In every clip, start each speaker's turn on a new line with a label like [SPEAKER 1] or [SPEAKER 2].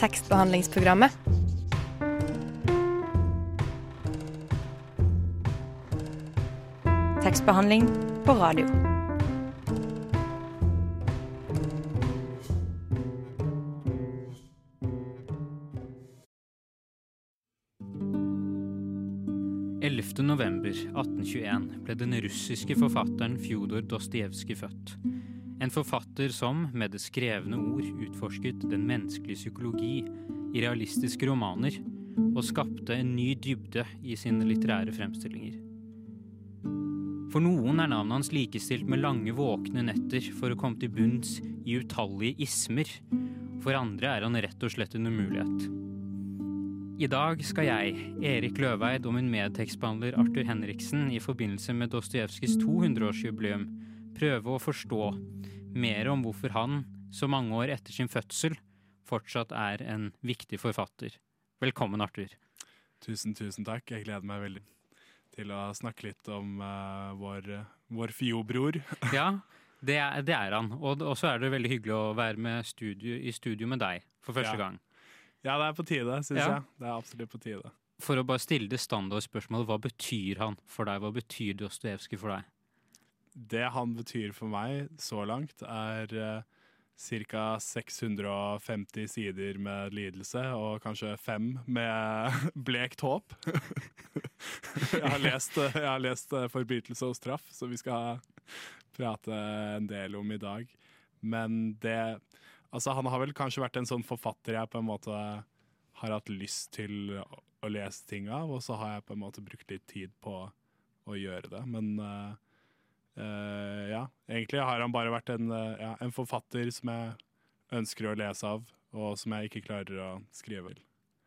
[SPEAKER 1] tekstbehandlingsprogrammet. Tekstbehandling på radio.
[SPEAKER 2] november 1821 ble den russiske forfatteren Fjodor Dostojevskij født. En forfatter som, med det skrevne ord, utforsket den menneskelige psykologi i realistiske romaner, og skapte en ny dybde i sine litterære fremstillinger. For noen er navnet hans likestilt med lange, våkne netter for å komme til bunns i utallige ismer. For andre er han rett og slett en umulighet. I dag skal jeg, Erik Løveid og min medtekstbehandler Arthur Henriksen i forbindelse med Dostojevskijs 200-årsjubileum prøve å forstå mer om hvorfor han, så mange år etter sin fødsel, fortsatt er en viktig forfatter. Velkommen, Arthur.
[SPEAKER 3] Tusen, tusen takk. Jeg gleder meg veldig til å snakke litt om uh, vår, vår Fio-bror.
[SPEAKER 2] ja, det er, det er, han. Og så er det veldig hyggelig å være studio, i studio med deg for første ja. gang.
[SPEAKER 3] Ja, det er på tide, syns ja. jeg. Det er absolutt på tide.
[SPEAKER 2] For å bare stille det standardspørsmålet, hva betyr han for deg? Hva betyr Dostojevskij for deg?
[SPEAKER 3] Det han betyr for meg så langt, er uh, ca. 650 sider med lidelse og kanskje fem med blekt håp. jeg, har lest, jeg har lest uh, 'Forbrytelse og straff', som vi skal prate en del om i dag. Men det Altså, han har vel kanskje vært en sånn forfatter jeg på en måte har hatt lyst til å lese ting av, og så har jeg på en måte brukt litt tid på å gjøre det. Men uh, uh, ja, egentlig har han bare vært en, uh, ja, en, forfatter som jeg ønsker å lese av, og som jeg ikke klarer å skrive.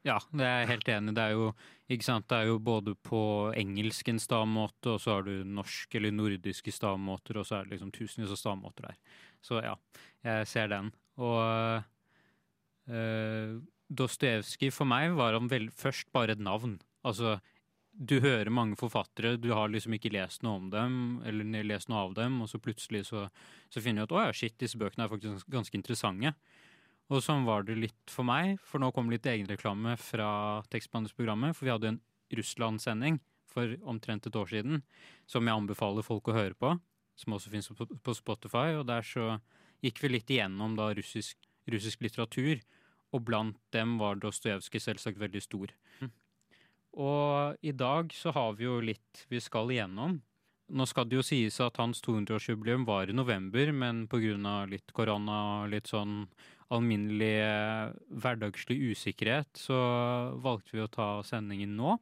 [SPEAKER 2] Ja, det er jeg helt enig Det er jo? Det er jo både på engelsk en stavmåte, og så har du norsk eller nordiske stavmåter, og så er det liksom tusenvis av stavmåter der. Så ja, jeg ser den. Og uh, Dostojevskij for meg var han vel først bare et navn. Altså, du hører mange forfattere, du har liksom ikke lest noe om dem, eller lest noe av dem, og så plutselig så, så finner du at å ja, shit, disse bøkene er faktisk ganske interessante. Og sånn var det litt for meg, for nå kom litt egenreklame fra tekstbehandlingsprogrammet, for vi hadde en Russland-sending for omtrent et år siden, som jeg anbefaler folk å høre på, som også finnes på Spotify, og der så gikk vi litt igjennom da russisk, russisk litteratur, og blant dem var Dostojevskij selvsagt veldig stor. Og i dag så har vi jo litt vi skal igjennom. Nå skal det jo sies at hans 200-årsjubileum var i november, men pga. litt korona og litt sånn alminnelig eh, hverdagslig usikkerhet, så valgte vi å ta sendingen nå.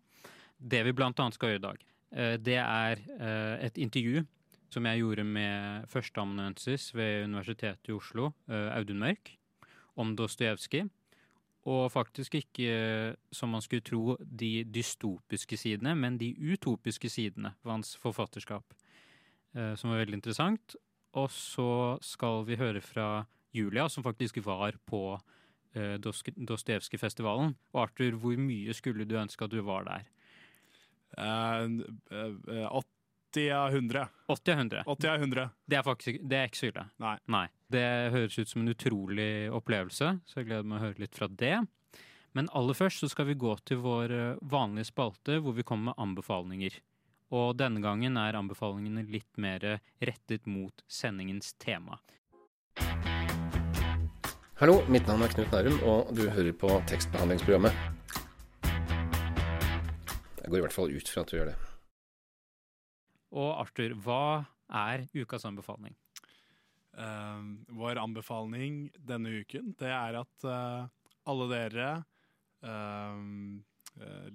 [SPEAKER 2] Det vi blant annet skal gjøre i dag, eh, det er eh, et intervju som jeg gjorde med førsteamanuensis ved Universitetet i Oslo, Audun Mørk, om Dostojevskij. Og faktisk ikke, som man skulle tro, de dystopiske sidene, men de utopiske sidene ved hans forfatterskap, eh, som var veldig interessant. Og så skal vi høre fra Julia, som faktisk var på eh, Dostojevskij-festivalen. Og Arthur, hvor mye skulle du ønske at du var der?
[SPEAKER 3] Uh, uh, uh, 80 av 100.
[SPEAKER 2] 80 av 100.
[SPEAKER 3] 80 av 100.
[SPEAKER 2] Det er faktisk det er ikke så ille.
[SPEAKER 3] Nei.
[SPEAKER 2] Nei. Det høres ut som en utrolig opplevelse, så jeg gleder meg å høre litt fra det. Men aller først så skal vi gå til vår eh, vanlige spalte, hvor vi kommer med anbefalinger. Og denne gangen er anbefalingene litt mer rettet mot sendingens tema.
[SPEAKER 4] Hallo, mitt navn er Knut Nærum, og du hører på tekstbehandlingsprogrammet. Jeg går i hvert fall ut fra at du gjør det.
[SPEAKER 2] Og Arthur, hva er ukas anbefaling?
[SPEAKER 3] Uh, vår anbefaling denne uken, det er at uh, alle dere uh,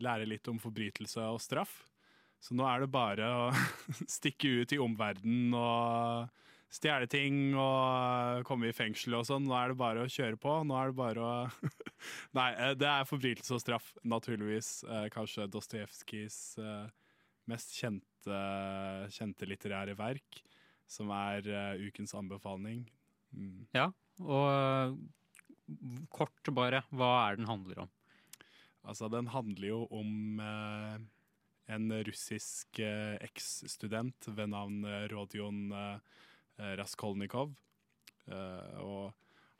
[SPEAKER 3] lærer litt om forbrytelse og straff. Så nå er det bare å stikke ut i omverdenen og stjele ting og komme i fengsel og sånn. Nå er det bare å kjøre på. Nå er det bare å Nei, det er forbrytelse og straff, naturligvis. kanskje Dostojevskijs mest kjente, kjente, litterære verk, som er uh, ukens anbefaling.
[SPEAKER 2] Mm. Ja, og uh, kort bare, hva er den handler om?
[SPEAKER 3] Altså, den handler jo om uh, en russisk eks-student ved navn Rodion Raskolnikov. og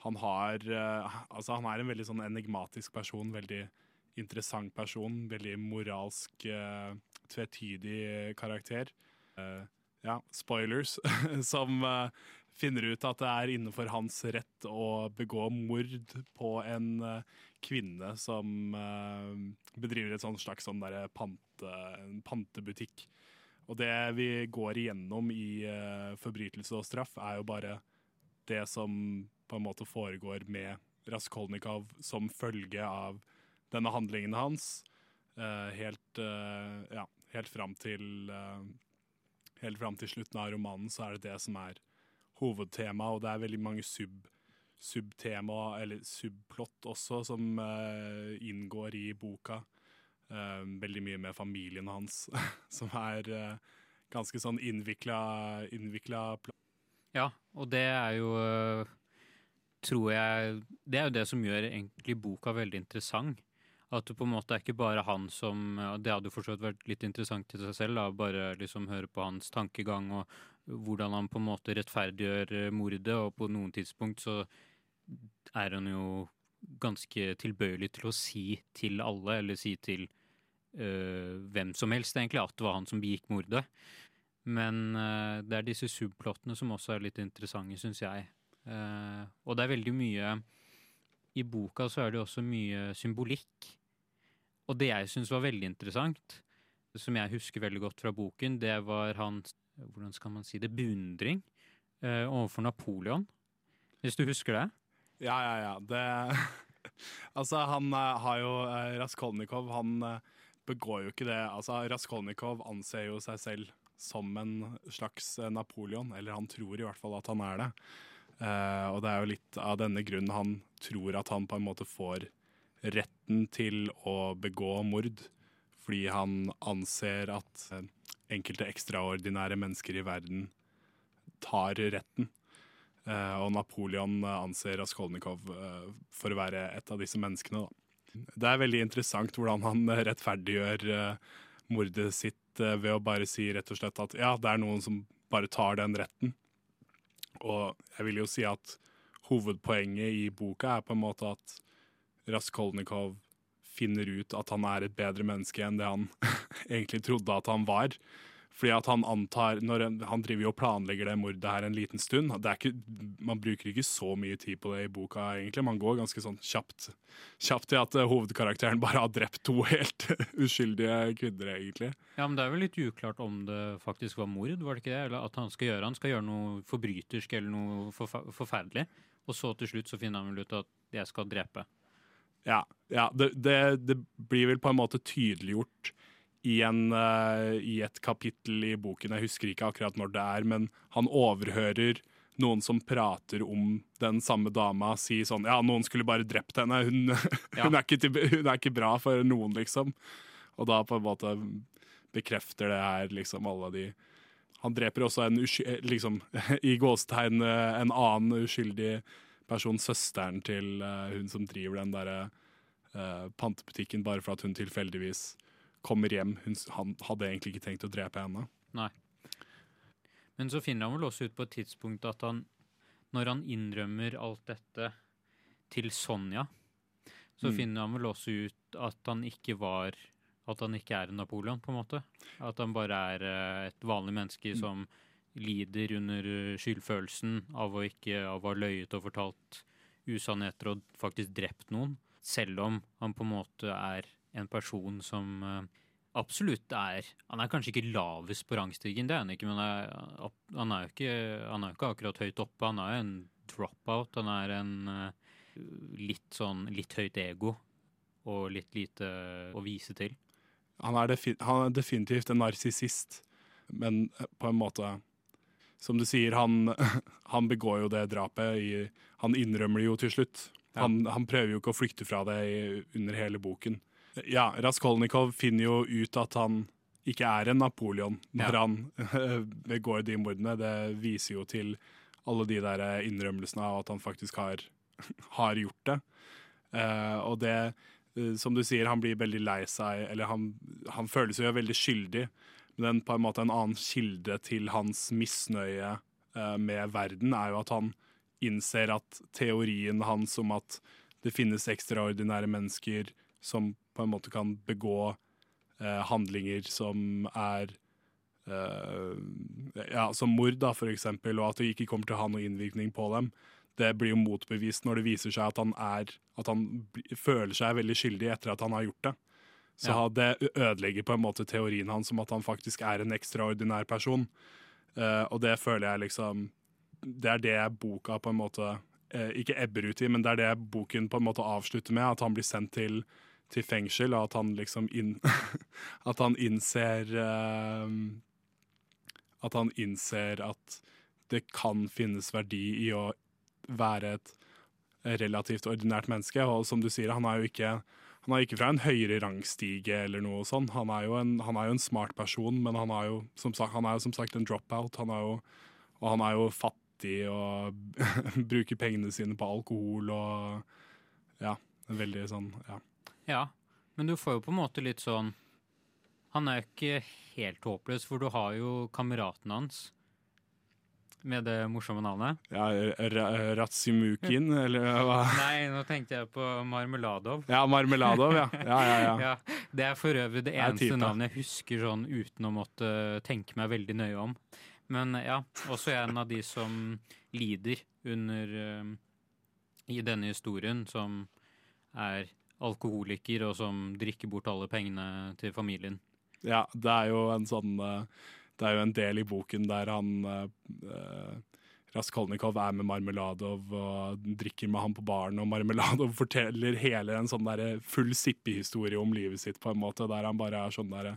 [SPEAKER 3] han har eh, Altså, han er en veldig sånn enigmatisk person. Veldig interessant person. Veldig moralsk, eh, tvetydig karakter. Eh, ja, spoilers. som eh, finner ut at det er innenfor hans rett å begå mord på en eh, kvinne som bedriver et sånt slags sånn pante, pantebutikk. Og det vi går igjennom i forbrytelse og straff, er jo bare det som på en måte foregår med Raskolnikov som følge av denne handlingen hans. helt, ja, helt fram til uh, Helt fram til slutten av romanen så er det det som er hovedtema, og det er veldig mange sub, subtema, eller subplott også, som uh, inngår i boka. Uh, veldig mye med familien hans, som er ganske sånn innvikla,
[SPEAKER 2] Ja, og det er jo Tror jeg Det er jo det som gjør egentlig boka veldig interessant. At det på en måte er ikke bare han som Det hadde jo forstått vært litt interessant i seg selv, da, bare liksom høre på hans tankegang og hvordan han på en måte rettferdiggjør øh, mordet, og på noen tidspunkt så er han jo ganske tilbøyelig til å si til alle, eller si til øh, hvem som helst, egentlig, at det var han som begikk mordet. Men øh, det er disse subplottene som også er litt interessante, syns jeg. Uh, og det er veldig mye I boka så er det også mye symbolikk. Og det jeg syns var veldig interessant, som jeg husker veldig godt fra boken, det var hans Hvordan skal man si det? Beundring eh, overfor Napoleon. Hvis du husker det?
[SPEAKER 3] Ja, ja, ja. Det Altså, han eh, har jo eh, Raskolnikov, han eh, begår jo ikke det. Altså, Raskolnikov anser jo seg selv som en slags Napoleon, eller han tror i hvert fall at han er det. Eh, og det er jo litt av denne grunnen han tror at han på en måte får retten til å begå mord, fordi han anser at eh, enkelte ekstraordinære mennesker i verden tar retten. Eh, og Napoleon anser Raskolnikov eh, for å være et av disse menneskene. Det er veldig interessant hvordan han rettferdiggjør mordet sitt ved å bare si rett og slett at ja, det er noen som bare tar den retten. Og jeg vil jo si at hovedpoenget i boka er på en måte at Raskolnikov finner ut at han er et bedre menneske enn det han egentlig trodde at han var. Fordi at han antar når Han driver jo og planlegger det mordet her en liten stund. Ikke, man bruker ikke så mye tid på det i boka, egentlig. Man går ganske sånn kjapt, kjapt til at eh, hovedkarakteren bare har drept to helt uskyldige kvinner, egentlig.
[SPEAKER 2] Ja, men det er vel litt uklart om det faktisk var mord, var det ikke det? Eller at han skal gjøre Han skal gjøre noe forbrytersk eller noe forferdelig. Og så til slutt så finner han vel ut at jeg skal drepe.
[SPEAKER 3] Ja, ja det, det, det blir vel på en måte tydeliggjort i, en, uh, i et kapittel i boken. Jeg husker ikke akkurat når det er, men han overhører noen som prater om den samme dama, si sånn Ja, noen skulle bare drept henne. Hun,
[SPEAKER 2] Ja.
[SPEAKER 3] hun, er, ikke til, hun er ikke bra for noen, liksom. Og da på en måte bekrefter det her liksom alle de Han dreper også en usky, liksom, i gåstegn eh, en annen uskyldig person, søsteren til uh, hun som driver den derre uh, pantebutikken, bare for at hun tilfeldigvis kommer hjem. Hun, han hadde egentlig ikke tenkt å drepe henne. Nei.
[SPEAKER 2] Men så finner han vel også ut på et tidspunkt at han, når han innrømmer alt dette til Sonja, så
[SPEAKER 3] Mm.
[SPEAKER 2] finner han vel også ut at han ikke var At han ikke er en Napoleon, på en måte. At han bare er uh, et vanlig menneske
[SPEAKER 3] Mm.
[SPEAKER 2] Lider under eh, skyldfølelsen av å ikke av å ha løyet og fortalt usannheter og faktisk drept noen. Selv om han på en måte er en person som eh, absolutt er Han er kanskje ikke lavest på rangstigen, det er han ikke, men han er, jo ikke, han er ikke akkurat høyt oppe. Han er jo en dropout. Han er en eh, litt sånn litt høyt ego og litt lite å vise til.
[SPEAKER 3] Han er, defin han er definitivt en narsissist, men på en måte Som du sier, han, han begår jo det drapet. I, han innrømmer det jo til slutt.
[SPEAKER 2] Ja.
[SPEAKER 3] Han, han prøver jo ikke å flykte fra det i, under hele boken. Ja, Raskolnikov finner jo ut at han ikke er en Napoleon når
[SPEAKER 2] Ja.
[SPEAKER 3] han begår de mordene. Det viser jo til alle de der innrømmelsene av at han faktisk har, har gjort det. Uh, og det, uh, som du sier, han blir veldig lei seg, eller han, han føler seg jo veldig skyldig. Men på en måte en annen kilde til hans misnøye eh, med verden er jo at han innser at teorien hans om at det finnes ekstraordinære mennesker som på en måte kan begå eh, handlinger som er eh, ja, som mord, da, for eksempel, og at det ikke kommer til å ha noen innvirkning på dem. Det blir jo motbevist når det viser seg at han, er, at han føler seg veldig skyldig etter at han har gjort det. Så
[SPEAKER 2] Ja.
[SPEAKER 3] det ødelegger på en måte teorien hans om at han faktisk er en ekstraordinær person. Uh, og det føler jeg liksom Det er det boka på en måte uh, ikke ebber ut i, men det er det boken på en måte avslutter med. At han blir sendt til, til fengsel, og at han liksom inn, At han innser uh, At han innser at det kan finnes verdi i å være et relativt ordinært menneske. Og som du sier, han er jo ikke han er ikke fra en høyere rangstige eller noe sånt. Han er jo en, er jo en smart person, men han er jo sagt, han er jo som sagt en dropout. Han jo, og han er jo fattig og bruker pengene sine på alkohol og ja, veldig sånn ja.
[SPEAKER 2] Ja, men du får jo på en måte litt sånn Han er jo ikke helt håpløs, for du har jo kameraten hans med det morsomme navnet.
[SPEAKER 3] ja Ratsimukin, eller hva?
[SPEAKER 2] Nei, nå tenkte jeg på Marmeladov.
[SPEAKER 3] Ja, Marmeladov, ja. Ja, ja, ja.
[SPEAKER 2] Det er for øvrig det eneste
[SPEAKER 3] det
[SPEAKER 2] navnet jeg husker sånn uten å måtte tenke meg veldig nøye om. Men ja, også en av de som lider under eh, I denne historien, som er alkoholiker og som drikker bort alle pengene til familien.
[SPEAKER 3] Ja, det er jo en sånn eh, Det er jo en del i boken der han uh, Raskolnikov er med Marmeladov og drikker med han på baren, og Marmeladov forteller hele en sånn der full sippehistorie om livet sitt, på en måte, der han bare er sånn derre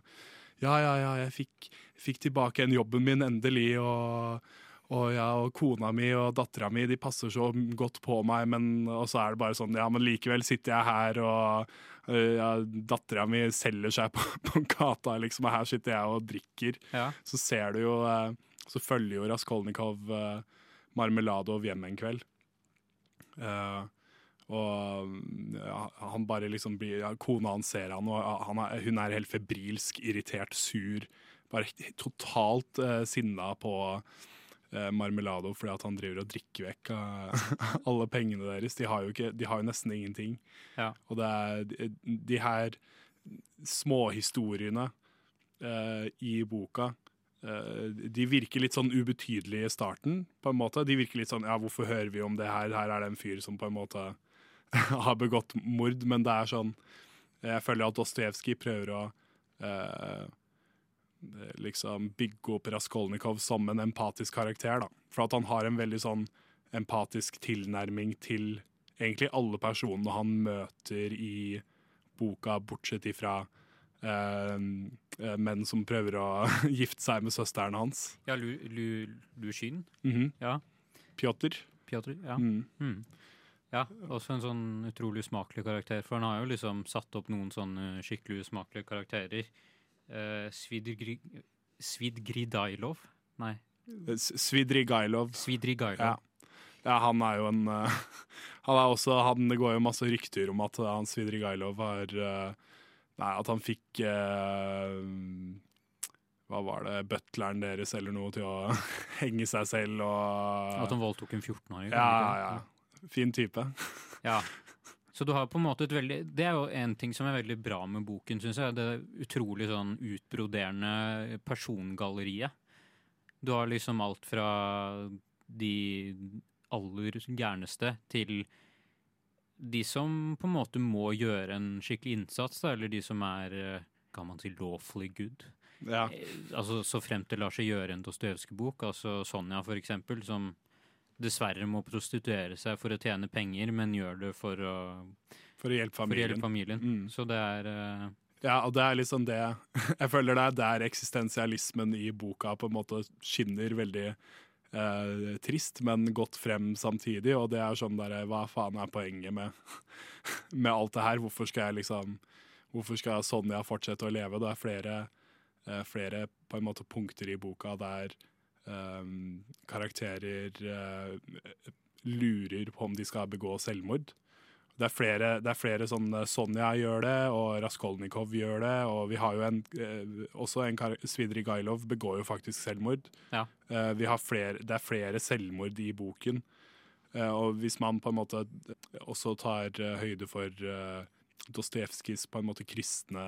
[SPEAKER 3] Ja, ja, ja, jeg fikk, fikk tilbake en jobben min, endelig, og og, ja, og kona mi og dattera mi de passer så godt på meg, men og så er det bare sånn Ja, men likevel sitter jeg her, og øh, ja, dattera mi selger seg på, på gata, liksom, og her sitter jeg og drikker.
[SPEAKER 2] Ja,
[SPEAKER 3] Så ser du jo eh, Så følger jo Raskolnikov eh, Marmeladov hjem en kveld. Og ja, han bare liksom blir ja, Kona hans ser han, og han er, hun er helt febrilsk, irritert, sur. Bare totalt uh, sinna på eh, Marmelado fordi at han driver og drikker vekk av alle pengene deres. De har jo, ikke, de har jo nesten ingenting.
[SPEAKER 2] Ja.
[SPEAKER 3] Og det er de, de her småhistoriene eh, i boka eh, De virker litt sånn ubetydelige i starten, på en måte. De virker litt sånn Ja, hvorfor hører vi om det her? Her er det en fyr som på en måte har begått mord, men det er sånn Jeg føler at Dostojevskij prøver å eh, liksom bygge opp Raskolnikov som en empatisk karakter. da. For at han har en veldig sånn empatisk tilnærming til egentlig alle personene han møter i boka, bortsett ifra eh, eh, menn som prøver å gifte seg med søsteren hans.
[SPEAKER 2] ja Lu, Lu, Lushin?
[SPEAKER 3] Mhm.
[SPEAKER 2] Ja.
[SPEAKER 3] Pjotr.
[SPEAKER 2] Pjotr? Ja.
[SPEAKER 3] Mm.
[SPEAKER 2] Mm. Ja, også en sånn utrolig usmakelig karakter, for han har jo liksom satt opp noen sånne skikkelig usmakelige karakterer. Uh, Svidgri, Svidgridailov? Nei,
[SPEAKER 3] Svidrigailov.
[SPEAKER 2] Svidrigailov.
[SPEAKER 3] Ja. ja, han er jo en uh, Han er også han, Det går jo masse rykter om at han Svidrigailov har uh, Nei, at han fikk eh, Hva var det, butleren deres eller noe til å henge seg selv og
[SPEAKER 2] At han voldtok en 14-åring.
[SPEAKER 3] Ja, ja. Fin type.
[SPEAKER 2] Ja. Så du har på en måte et veldig Det er jo en ting som er veldig bra med boken, syns jeg. Det utrolig sånn utbroderende persongalleriet. Du har liksom alt fra de aller gærneste til de som på en måte må gjøre en skikkelig innsats, da, eller de som er eh, kan man si lawfully good.
[SPEAKER 3] Ja.
[SPEAKER 2] Eh, Altså Så fremt det lar seg gjøre en Dostojevskij-bok, altså Sonja for eksempel, som dessverre må prostituere seg for å tjene penger, men gjør det for å,
[SPEAKER 3] For å hjelpe
[SPEAKER 2] for å
[SPEAKER 3] familien.
[SPEAKER 2] hjelpe familien.
[SPEAKER 3] Mm.
[SPEAKER 2] Så det er uh...
[SPEAKER 3] Ja, og det er liksom det Jeg føler det er der eksistensialismen i boka på en måte skinner veldig eh, trist, men godt frem samtidig. Og det er sånn derre Hva faen er poenget med, med alt det her? Hvorfor skal jeg liksom Hvorfor skal Sonja fortsette å leve? Det er flere, eh, flere på en måte punkter i boka der karakterer eh, lurer på om de skal begå selvmord. Det er flere, det er flere sånn eh, Sonja gjør det, og Raskolnikov gjør det. Og vi har jo en eh, også en Svidrigailov begår jo faktisk selvmord.
[SPEAKER 2] Ja.
[SPEAKER 3] Eh, vi har flere, det er flere selvmord i boken. Eh, og hvis man på en måte også tar eh, høyde for uh, Dostojevskijs på en måte kristne,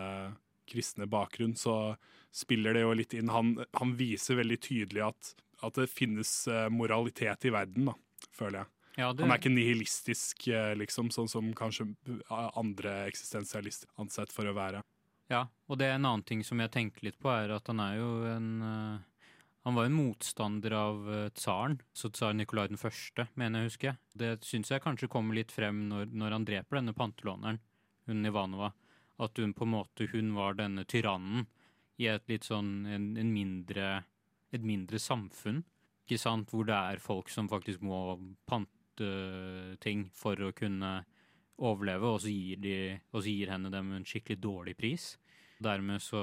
[SPEAKER 3] kristne bakgrunn, så spiller det jo litt inn. Han, han viser veldig tydelig at, at det finnes eh, moralitet i verden, da, føler jeg.
[SPEAKER 2] Ja, det,
[SPEAKER 3] Han er ikke nihilistisk, eh, liksom, sånn som kanskje andre eksistensialister ansett for å være.
[SPEAKER 2] ja, og det er en annen ting som jeg tenker litt på, er at han er jo en eh, Han var en motstander av eh, tsaren, så tsar Nikolai den første, mener jeg husker. huske. Det syns jeg kanskje kommer litt frem når, når han dreper denne pantelåneren, hun Ivanova. At hun på en måte hun var denne tyrannen i et litt sånn en, en mindre et mindre samfunn, ikke sant, hvor det er folk som faktisk må pante ting for å kunne overleve, og så gir, de, og så gir henne dem en skikkelig dårlig pris. Dermed så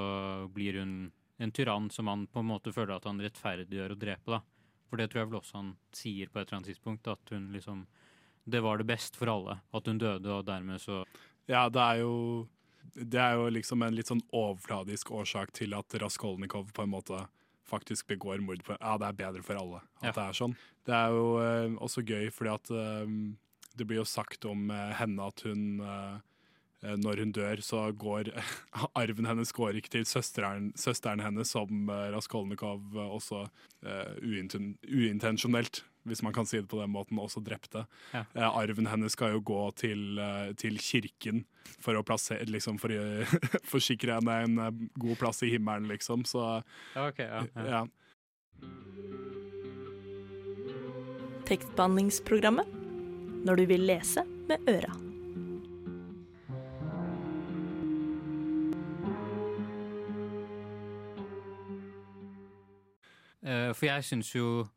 [SPEAKER 2] blir hun en tyrann som han på en måte føler at han rettferdiggjør å drepe, da. For det tror jeg vel også han sier på et eller annet tidspunkt, at hun liksom Det var det beste for alle, at hun døde, og dermed så
[SPEAKER 3] Ja, det er jo Det er jo liksom en litt sånn overfladisk årsak til at Raskolnikov på en måte faktisk begår mord på Ja, det er bedre for alle at
[SPEAKER 2] Ja.
[SPEAKER 3] det er sånn. Det er jo eh, også gøy fordi at eh, det blir jo sagt om eh, henne at hun eh, eh, når hun dør, så går arven hennes går ikke til søsteren, søsteren hennes, som eh, Raskolnikov også uinten, uintensjonelt, hvis man kan si det på den måten, også drepte.
[SPEAKER 2] Ja.
[SPEAKER 3] Eh, arven hennes skal jo gå til, eh, til kirken for å plassere, liksom for å forsikre henne en eh, god plass i himmelen, liksom. Så
[SPEAKER 2] okay, ok, ja. ja.
[SPEAKER 3] ja.
[SPEAKER 5] Tekstbehandlingsprogrammet. Når du vil lese med øra.
[SPEAKER 2] Eh, For jeg syns jo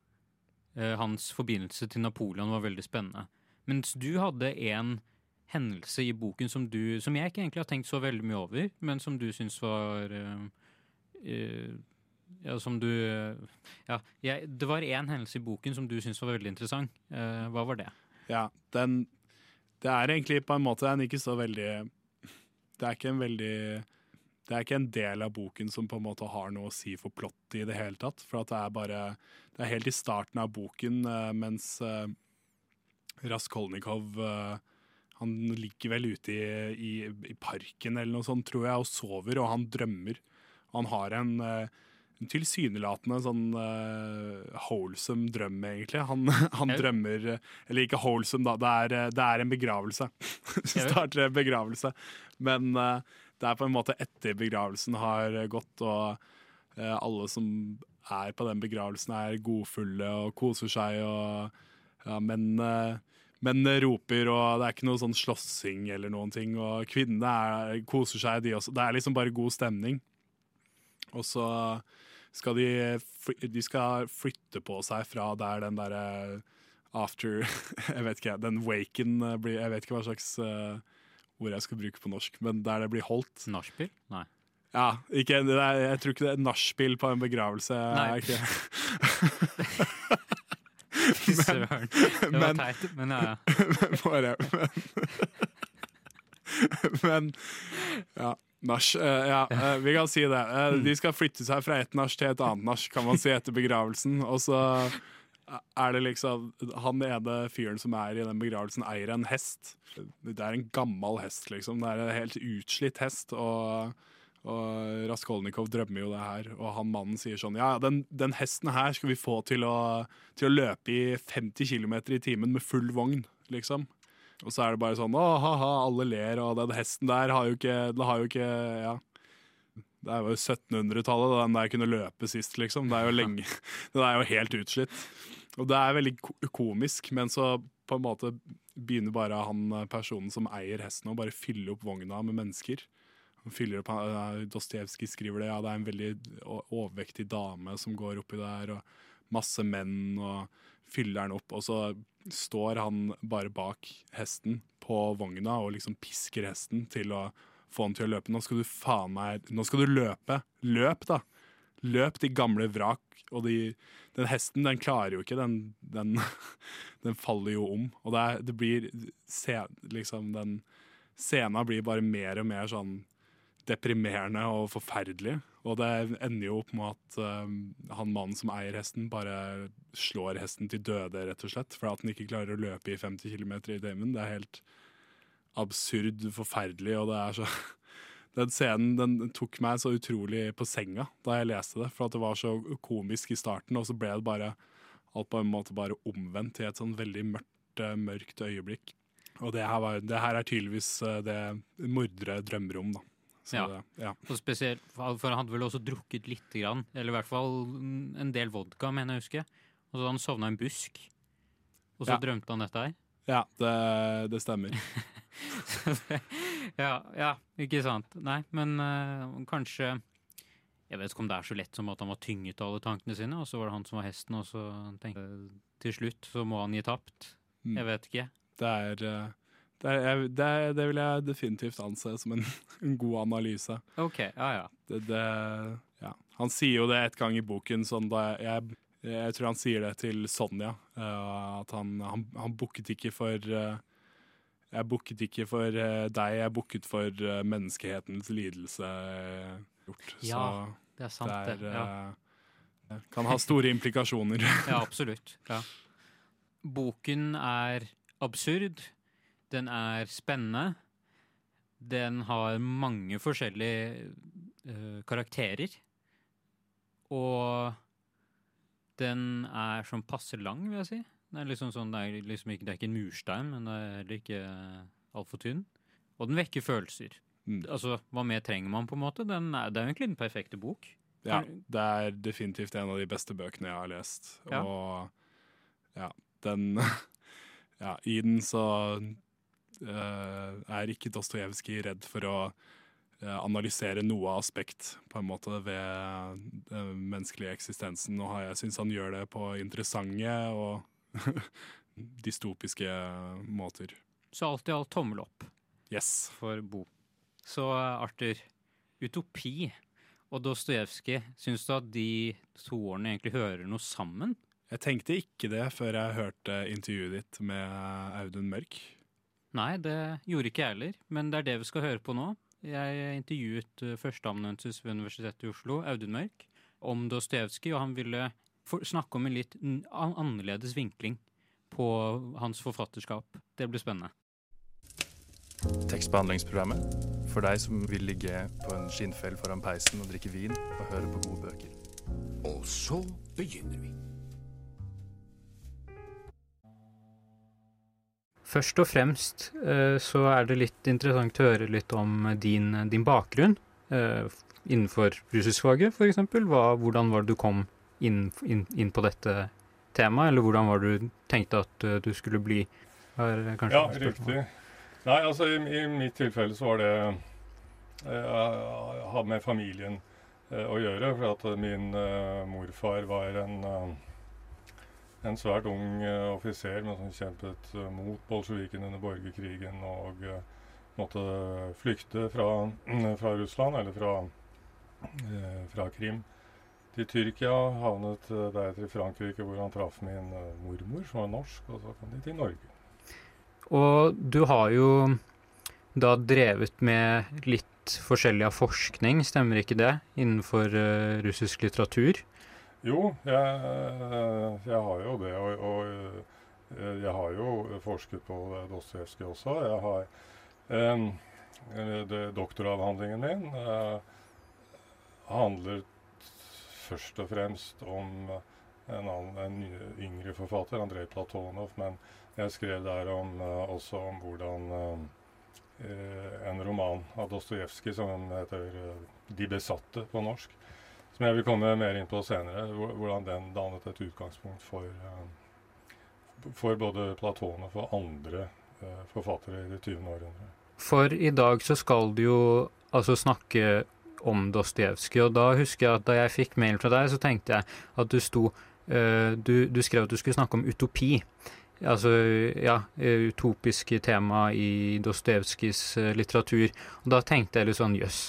[SPEAKER 2] hans forbindelse til Napoleon var veldig spennende. Mens du hadde en hendelse i boken som du Som jeg ikke egentlig har tenkt så veldig mye over, men som du syns var eh, eh, Ja, som du eh, Ja, jeg, det var én hendelse i boken som du syns var veldig interessant. Uh, hva var det?
[SPEAKER 3] Ja, den Det er egentlig på en måte en ikke så veldig Det er ikke en veldig Det er ikke en del av boken som på en måte har noe å si for plottet i det hele tatt. For at det er bare Det er helt i starten av boken, eh, mens eh, Raskolnikov eh, Han ligger vel ute i, i, i parken eller noe sånt, tror jeg, og sover, og han drømmer. Han har en en tilsynelatende sånn uh, holesome drøm, egentlig. Han, han drømmer Eller ikke holesome, da. Det er, det er en begravelse. Starter en begravelse. Men eh, det er på en måte etter begravelsen har gått, og eh, alle som er på den begravelsen, er godfulle og koser seg. Og, ja, men eh, menn roper, og det er ikke noe sånn slåssing eller noen ting. Og kvinnene er, koser seg, de også. Det er liksom bare god stemning. Og så skal de, de skal flytte på seg fra der den derre after Jeg vet ikke, den waken blir Jeg vet ikke hva slags eh, ord jeg skal bruke på norsk, men der det blir holdt.
[SPEAKER 2] Nachspiel? Nei.
[SPEAKER 3] Ja, ikke, det er, Jeg tror ikke det er nachspiel på en begravelse.
[SPEAKER 2] Nei.
[SPEAKER 3] ikke.
[SPEAKER 2] Søren. Det var
[SPEAKER 3] Men-
[SPEAKER 2] teit, men ja, ja.
[SPEAKER 3] Bare, men, men ja. Nach. eh, ja, eh, vi kan si det. Eh, de skal flytte seg fra et nach til et annet nach, kan man si, etter begravelsen. Og så er det liksom Han ene fyren som er i den begravelsen, eier en hest. Det er en gammel hest, liksom. Det er en helt utslitt hest. Og, og Raskolnikov drømmer jo det her, og han mannen sier sånn Ja, den, den hesten her skal vi få til å, til å løpe i 50 km i timen med full vogn, liksom. Og så er det bare sånn Å, ha-ha, alle ler, og den hesten der har jo ikke har jo ikke Ja. Det er jo 1700-tallet da den der kunne løpe sist, liksom. Det er jo lenge Det er jo helt utslitt. Og det er veldig komisk, men så på en måte begynner bare han eh, personen som eier hesten å bare fylle opp vogna med mennesker. Fyller opp, uh, Dostojevskij skriver det, ja, det er en veldig overvektig dame som går oppi der, og masse menn, og fyller den opp, og så står han bare bak hesten på vogna og liksom pisker hesten til å få han til å løpe. Nå skal du faen meg Nå skal du løpe! Løp, da! Løp, de gamle vrak. Og de, den hesten, den klarer jo ikke. Den, den, den faller jo om. Og det, er, det blir se, liksom den scena blir bare mer og mer sånn deprimerende og forferdelig. Og det ender jo opp med at uh, han mannen som eier hesten, bare slår hesten til døde, rett og slett. For at den ikke klarer å løpe i 50 km i timen. Det er helt absurd, forferdelig, og det er så Den scenen den tok meg så utrolig på senga da jeg leste det, for at det var så komisk i starten, og så ble det bare alt på en måte bare omvendt til et sånn veldig mørkt, eh, mørkt øyeblikk. Og det her, var, det her er tydeligvis eh, det mordere drømmer om, da. Så
[SPEAKER 2] Ja.
[SPEAKER 3] det, ja.
[SPEAKER 2] Og spesielt, for han hadde vel også drukket lite grann, eller i hvert fall en del vodka, mener jeg å huske. Og så hadde han sovna i en busk, og så
[SPEAKER 3] Ja.
[SPEAKER 2] drømte han dette her.
[SPEAKER 3] ja det, det stemmer.
[SPEAKER 2] ja, ja, ikke sant. Nei, men eh, kanskje Jeg vet ikke om det er så lett som at han var tynget av alle tankene sine, og så var det han som var hesten, og så tenkte til slutt så må han gi tapt.
[SPEAKER 3] Mm.
[SPEAKER 2] Jeg vet ikke.
[SPEAKER 3] Det er, eh, det, er, det, er, det vil jeg definitivt anse som en, en god analyse.
[SPEAKER 2] OK, ja ja.
[SPEAKER 3] Det, ja. Han sier jo det et gang i boken, sånn jeg, jeg tror han sier det til Sonja, Uh, at han, han, han booket ikke for eh, Jeg booket ikke for eh, deg, jeg booket for eh, menneskehetens lidelse. eh, Gjort.
[SPEAKER 2] Ja, Det er sant,
[SPEAKER 3] det
[SPEAKER 2] det.
[SPEAKER 3] er,
[SPEAKER 2] Ja.
[SPEAKER 3] eh, kan ha store implikasjoner.
[SPEAKER 2] ja, absolutt. Ja. Boken er absurd. Den er spennende. Den har mange forskjellige uh, karakterer. Og den er sånn passe lang, vil jeg si. Det er liksom sånn, det er liksom ikke, det er ikke en murstein, men det er heller ikke altfor tynn. Og den vekker følelser.
[SPEAKER 3] Mm.
[SPEAKER 2] Altså, hva mer trenger man, på en måte? Den er, det er jo egentlig den perfekte bok.
[SPEAKER 3] Ja, det er definitivt en av de beste bøkene jeg har lest.
[SPEAKER 2] Ja.
[SPEAKER 3] Og ja, den Ja, i den så uh, er ikke Dostojevskij redd for å eh, analysere noe aspekt på en måte ved den menneskelige eksistensen. Og jeg syns han gjør det på interessante og dystopiske måter.
[SPEAKER 2] Så alt i alt tommel opp.
[SPEAKER 3] Yes.
[SPEAKER 2] for Bo. Så Arthur, utopi og Dostojevskij, syns du at de to årene egentlig hører noe sammen?
[SPEAKER 3] Jeg tenkte ikke det før jeg hørte intervjuet ditt med Audun Mørk.
[SPEAKER 2] Nei, det gjorde ikke jeg heller, men det er det vi skal høre på nå. Jeg intervjuet eh, førsteamanuensis ved Universitetet i Oslo, Audun Mørk, om Dostojevskij, og han ville for snakke om en litt an- annerledes vinkling på hans forfatterskap. Det blir spennende.
[SPEAKER 6] Tekstbehandlingsprogrammet for deg som vil ligge på en skinnfell foran peisen og drikke vin og høre på gode bøker.
[SPEAKER 7] Og så begynner vi.
[SPEAKER 2] Først og fremst eh, så er det litt interessant å høre litt om din, din bakgrunn eh, innenfor russiskfaget, f.eks. Hvordan var det du kom inn, inn, inn på dette temaet, eller hvordan var det du tenkte at eh, du skulle bli? Her,
[SPEAKER 8] Ja, riktig. Nei, altså i, i mitt tilfelle så var det Jeg hadde med familien eh, å gjøre. For at min eh, morfar var en, eh, en svært ung uh, offiser men som kjempet uh, mot bolsjevikene under borgerkrigen og uh, måtte flykte fra, fra Russland, eller fra, eh, fra Krim. Til Tyrkia, havnet eh, deretter i Frankrike, hvor han traff min eh, mormor, som var norsk, og så kom de til Norge.
[SPEAKER 2] Og du har jo da drevet med litt forskjellig av forskning, stemmer ikke det, innenfor eh, russisk litteratur?
[SPEAKER 8] Jo, jeg, jeg har jo det. Og, og jeg har jo forsket på Dostojevskij også. Jeg har eh, det, Doktoravhandlingen min eh, handler først og fremst om en, annen, en yngre forfatter, Andrej Platonov. Men jeg skrev der om, eh, også om hvordan eh, en roman av Dostojevskij som heter eh, 'De besatte' på norsk som jeg vil komme mer inn på senere, hvordan den dannet et utgangspunkt for, for både Platonov og andre forfattere i det 20. århundret.
[SPEAKER 2] For i dag så skal du jo altså snakke om Dostojevskij, og da husker jeg at da jeg fikk mail fra deg, så tenkte jeg at du sto eh, du, du skrev at du skulle snakke om utopi. Altså, ja, eh, utopiske tema i Dostojevskijs eh, litteratur. Og da tenkte jeg litt sånn, jøss,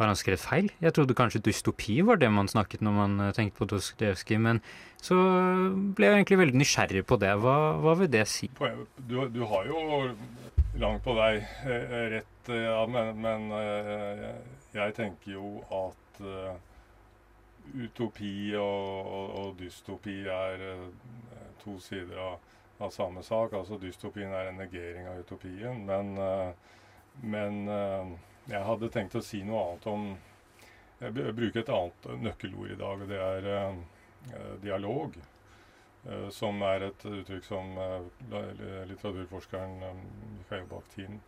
[SPEAKER 2] har han skrevet feil? Jeg trodde kanskje dystopi var det man snakket når man tenkte på Dostojevskij, men så ble jeg egentlig veldig nysgjerrig på det. Hva, hva vil det si?
[SPEAKER 8] Du, du har jo langt på vei rett ja, men, men jeg tenker jo at uh, utopi og, og, og dystopi er uh, to sider av, av samme sak. Altså dystopien er en negering av utopien. Men, uh, men jeg hadde tenkt å si noe annet om Jeg bruker et annet nøkkelord i dag, og det er dialog. som er et uttrykk som litteraturforskeren Mikhail Bakhtin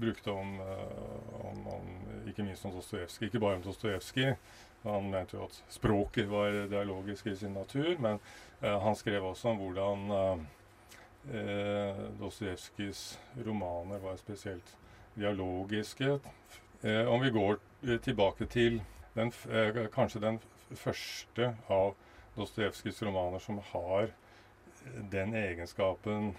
[SPEAKER 8] brukte om, eh, om, om ikke minst om Dostojevskij. Ikke bare om Dostojevskij. Han mente jo at språket var dialogisk i sin natur, men eh, han skrev også om hvordan eh, eh, Dostojevskijs romaner var spesielt dialogiske. Eh, om vi går tilbake til den, eh, kanskje den første av Dostojevskijs romaner som har den egenskapen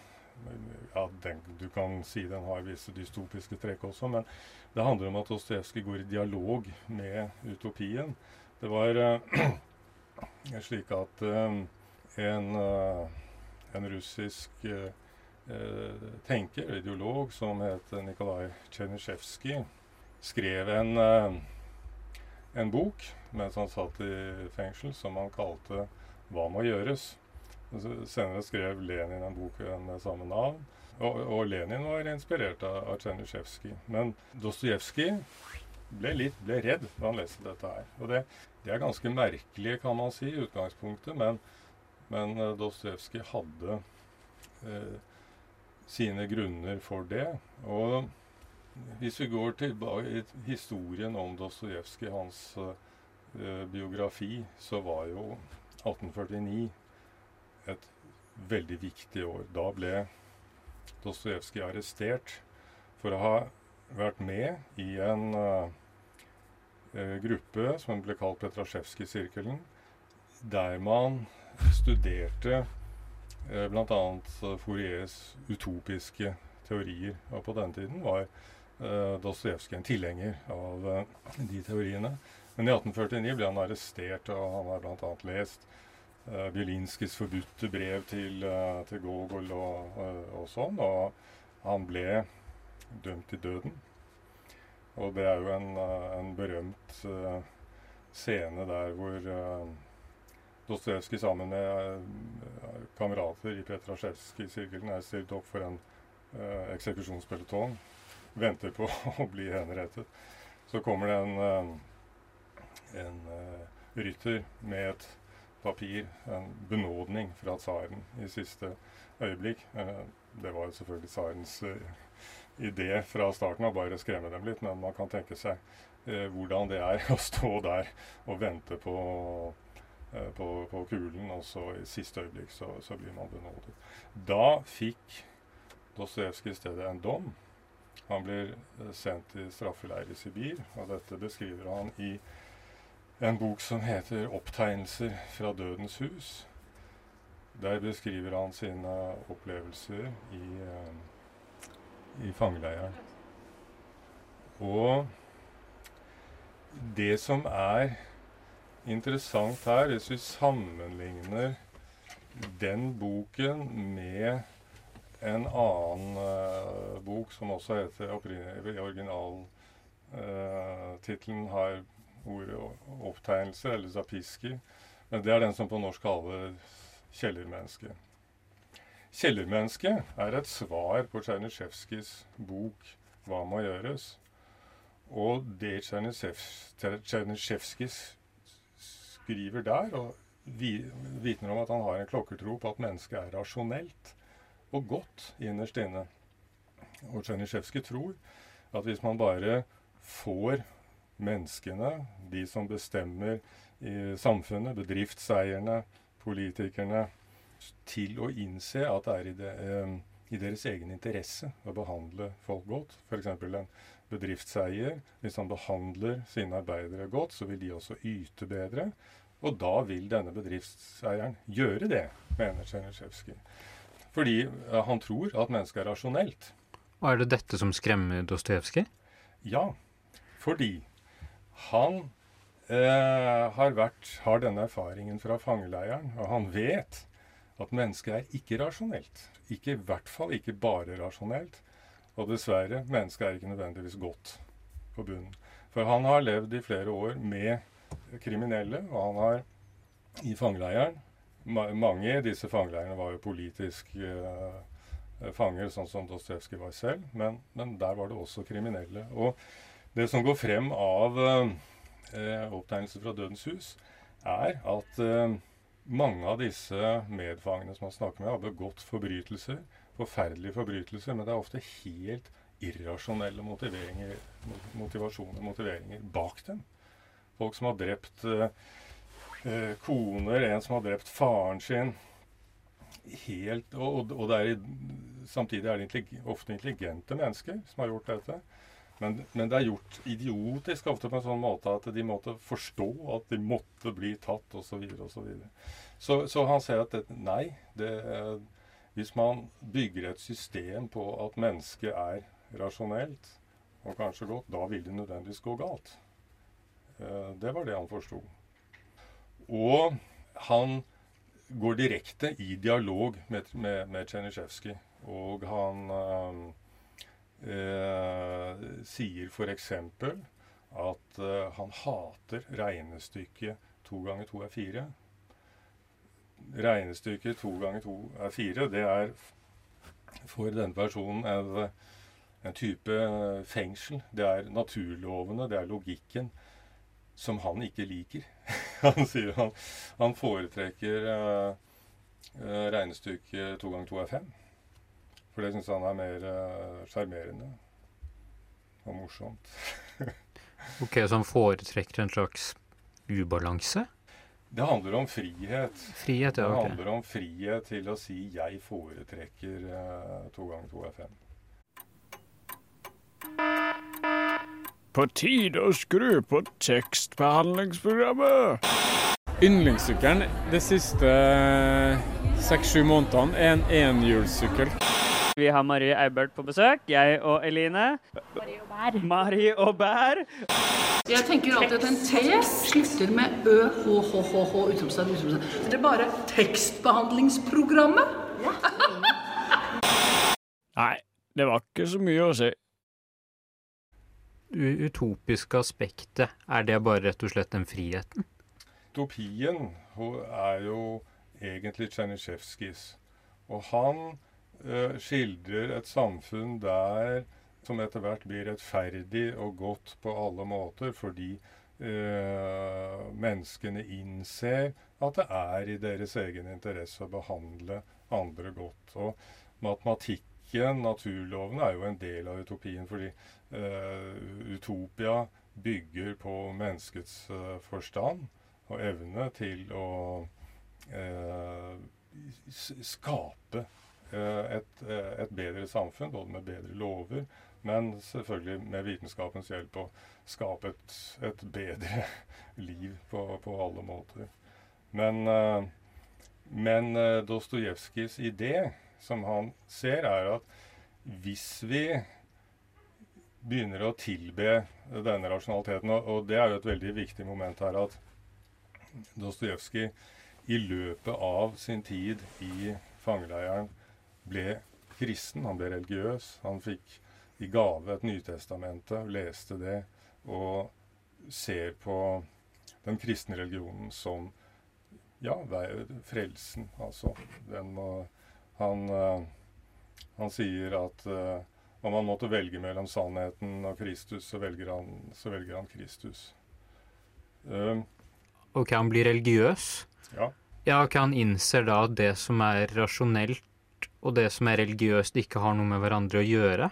[SPEAKER 8] ja, den, Du kan si den har visse dystopiske trekk også, men det handler om at Dostojevskij går i dialog med utopien. Det var uh, slik at uh, en, uh, en russisk tenker, ideolog, som het Nikolaj Tsjernysjevskij, skrev en, en bok mens han satt i fengsel, som han kalte 'Hva må gjøres'. Senere skrev Lenin en bok med samme navn. Og, og Lenin var inspirert av, av. Men Dostojevskij ble litt ble redd da han leste dette her. Og det, det er ganske merkelig, kan man si, i utgangspunktet, men, men uh, Dostojevskij hadde eh, sine grunner for det. Og hvis vi går tilbake i historien om Dostojevskij, hans eh, biografi, så var jo 1849 et veldig viktig år. Da ble Dostojevskij arrestert for å ha vært med i en eh, eh, gruppe som ble kalt Petrasjevskij-sirkelen, der man studerte uh, bl.a. Fouriers utopiske teorier. Og på den tiden var uh, Dostojevskij en tilhenger av uh, de teoriene. Men i 1849 ble han arrestert, og han har bl.a. lest uh, Bielinskis forbudte brev til, uh, til Gogol og, og, og sånn. Og han ble dømt til døden. Og det er jo en, eh, en berømt eh, scene der hvor Dostojevskij sammen med eh, kamerater i Petrasjevskij-sirkelen er stilt opp for en uh, eksekusjonspeloton. Venter på å bli henrettet. Så kommer det en, en, en eh, rytter med et papir, en benådning fra tsaren i siste øyeblikk. Eh, det var jo selvfølgelig tsarens eh, idé fra starten av bare skremme dem litt, men man kan tenke seg eh, hvordan det er å stå der og vente på, på, på kulen, og så i siste øyeblikk så, så blir man benådet. Da fikk Dostojevskij i stedet en dom. Han blir sendt i straffeleir i Sibir, og dette beskriver han i en bok som heter 'Opptegnelser fra dødens hus'. Der beskriver han sine opplevelser i, eh, i fangeleiren. Og det som er interessant her, hvis vi sammenligner den boken med en annen uh, bok som også heter opprinnelig- originaltittelen har ordet o- opptegnelser, eller zapiski. Men det er den som på norsk kaller kjellermenneske. Kjellermenneske er et svar på Tsjernisjevskijs bok 'Hva må gjøres'. Og det Tsjernisjevskij skriver der, og vitner om at han har en klokkertro på at mennesket er rasjonelt og godt innerst inne. Og Tsjernisjevskij tror at hvis man bare får menneskene, de som bestemmer i samfunnet, bedriftseierne, politikerne, til å innse at det er i, de, eh, i deres egen interesse å behandle folk godt. F.eks. en bedriftseier. Hvis han behandler sine arbeidere godt, så vil de også yte bedre. Og da vil denne bedriftseieren gjøre det, mener Tsjernysjevskij. Fordi eh, han tror at mennesket er rasjonelt.
[SPEAKER 2] Og er det dette som skremmer Dostojevskij?
[SPEAKER 8] Ja, fordi han eh, har, vært, har denne erfaringen fra fangeleiren, og han vet at mennesket er ikke rasjonelt. Ikke, I hvert fall ikke bare rasjonelt. Og dessverre, mennesket er ikke nødvendigvis godt på bunnen. For han har levd i flere år med kriminelle, og han har i fangeleiren ma Mange i disse fangeleirene var jo politisk eh, fanger, sånn som Dostojevskij var selv, men, men, der var det også kriminelle. Og det som går frem av eh, opptegnelser fra Dødens hus, er at eh, mange av disse medfangene som man snakker med, har begått forbrytelser. Forferdelige forbrytelser, men det er ofte helt irrasjonelle motiveringer, motivasjoner, motiveringer bak dem. Folk som har drept eh, eh, koner, en som har drept faren sin. Helt, og, og er, samtidig er det ofte intelligente mennesker som har gjort dette. Men, men, det er gjort idiotisk ofte på en sånn måte at de måtte forstå at de måtte bli tatt, osv. Så, videre, og så, så Så han sier at det, nei, det, hvis man bygger et system på at mennesket er rasjonelt, og kanskje godt, da vil det nødvendigvis gå galt. Eh, det var det han forsto. Og han går direkte i dialog med, med, med Tsjenisjevskij. Og han øh, sier f.eks. at eh, han hater regnestykket to ganger to er fire. Regnestykket to ganger to er fire, det er for denne personen en, en type fengsel. Det er naturlovene, det er logikken som han ikke liker. han sier han, han foretrekker eh, regnestykket to ganger to er fem. For det syns han er mer sjarmerende uh, og morsomt.
[SPEAKER 2] ok, Så han foretrekker en slags ubalanse?
[SPEAKER 8] Det handler om frihet.
[SPEAKER 2] Frihet, ja,
[SPEAKER 8] Det handler om frihet til å si 'jeg foretrekker uh, to ganger to er fem'.
[SPEAKER 9] På tide å skru på tekstbehandlingsprogrammet. Yndlingssykkelen de siste seks-sju månedene er en enhjulssykkel.
[SPEAKER 10] Vi har Marie Eibert på besøk. Jeg og Eline.
[SPEAKER 11] Marie og Bær.
[SPEAKER 10] Marie og Bær.
[SPEAKER 11] Jeg tenker alltid at en T slutter med ø, h, h, h, h, utropstegn, utropstegn. Det er bare tekstbehandlingsprogrammet.
[SPEAKER 9] Nei, det var ikke så mye å si.
[SPEAKER 2] Utopiske aspektet, er det bare rett og slett den friheten?
[SPEAKER 8] Utopien er jo egentlig Tsjenisjevskijs. Og han skildrer et samfunn der som etter hvert blir rettferdig og godt på alle måter, fordi eh, menneskene innser at det er i deres egen interesse å behandle andre godt. Og matematikken, naturloven, er jo en del av utopien, fordi eh, utopia bygger på menneskets eh, forstand og evne til å eh, skape eh, et, eh, et bedre samfunn, både med bedre lover, men selvfølgelig med vitenskapens hjelp å skape et, et bedre liv på, på alle måter. Men, eh, men eh, Dostojevskijs idé, som han ser, er at hvis vi begynner å tilbe denne rasjonaliteten, og, og det er jo et veldig viktig moment her, at Dostojevskij i løpet av sin tid i fangeleiren ble kristen, han ble religiøs. Han fikk i gave et Nytestamente, leste det, og ser på den kristne religionen som ja, frelsen, altså. Den må Han, eh, han sier at eh, om han måtte velge mellom sannheten og Kristus, så velger han, så velger han Kristus. Eh,
[SPEAKER 2] Ok, han blir religiøs.
[SPEAKER 8] Ja.
[SPEAKER 2] Ja, ok, han innser da at det som er rasjonelt og det som er religiøst, ikke har noe med hverandre å gjøre.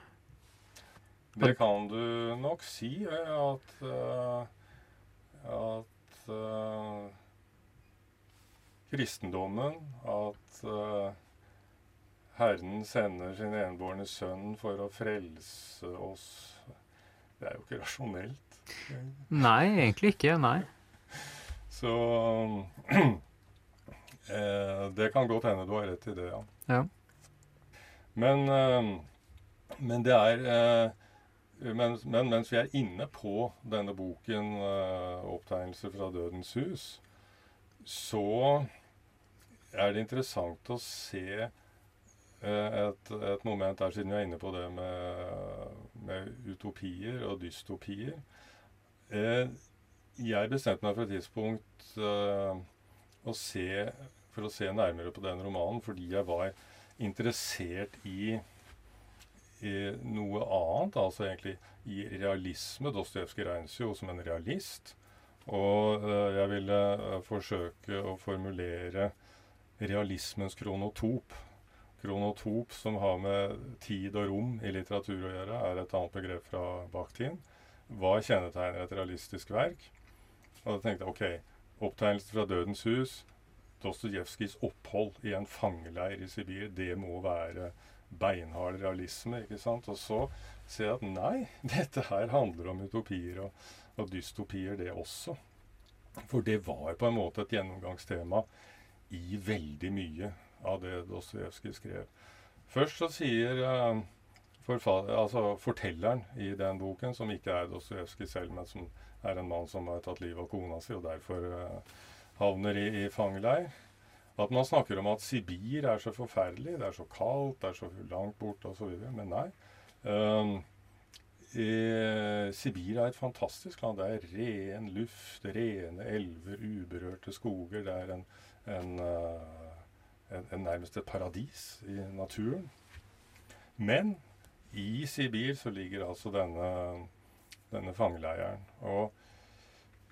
[SPEAKER 8] Det kan du nok si, eh, at eh, at eh, kristendommen, at Herren sender sin enbårne sønn for å frelse oss Det er jo ikke rasjonelt.
[SPEAKER 2] Nei, egentlig ikke. Nei.
[SPEAKER 8] Så eh, Det kan godt hende du har rett i det, ja.
[SPEAKER 2] Ja.
[SPEAKER 8] Men, eh, men det er eh, men, men mens vi er inne på denne boken, eh, 'Opptegnelser fra Dødens hus', så er det interessant å se et, et, moment der, siden vi er inne på det med, med utopier og dystopier. Jeg bestemte meg for et tidspunkt å se, for å se nærmere på den romanen fordi jeg var interessert i, noe annet. Altså egentlig i realisme. Dostojevskij regnes jo som en realist. Og uh, jeg ville uh, forsøke å formulere realismens kronotop. Kronotop, som har med tid og rom i litteratur å gjøre, er et annet begrep fra Bakhtin. Hva kjennetegner et realistisk verk? Og da tenkte jeg OK, opptegnelser fra Dødens hus, Dostojevskijs opphold i en fangeleir i Sibir, det må være beinhard realisme. ikke sant? Og så ser jeg at nei, dette her handler om utopier og, og dystopier, det også. For det var på en måte et gjennomgangstema i veldig mye av det Dostojevskij skrev. Først så sier uh, altså fortelleren i den boken, som ikke er Dostojevskij selv, men som er en mann som har tatt livet av kona si og derfor uh, havner i, i fangeleir. At man snakker om at Sibir er så forferdelig, det er så kaldt, det er så langt borte osv. Men nei. Um, i, Sibir er et fantastisk land. Det er ren luft, rene elver, uberørte skoger. Det er en, en, uh, en, en nærmest et paradis i naturen. Men i Sibir så ligger altså denne denne fangeleiren. Og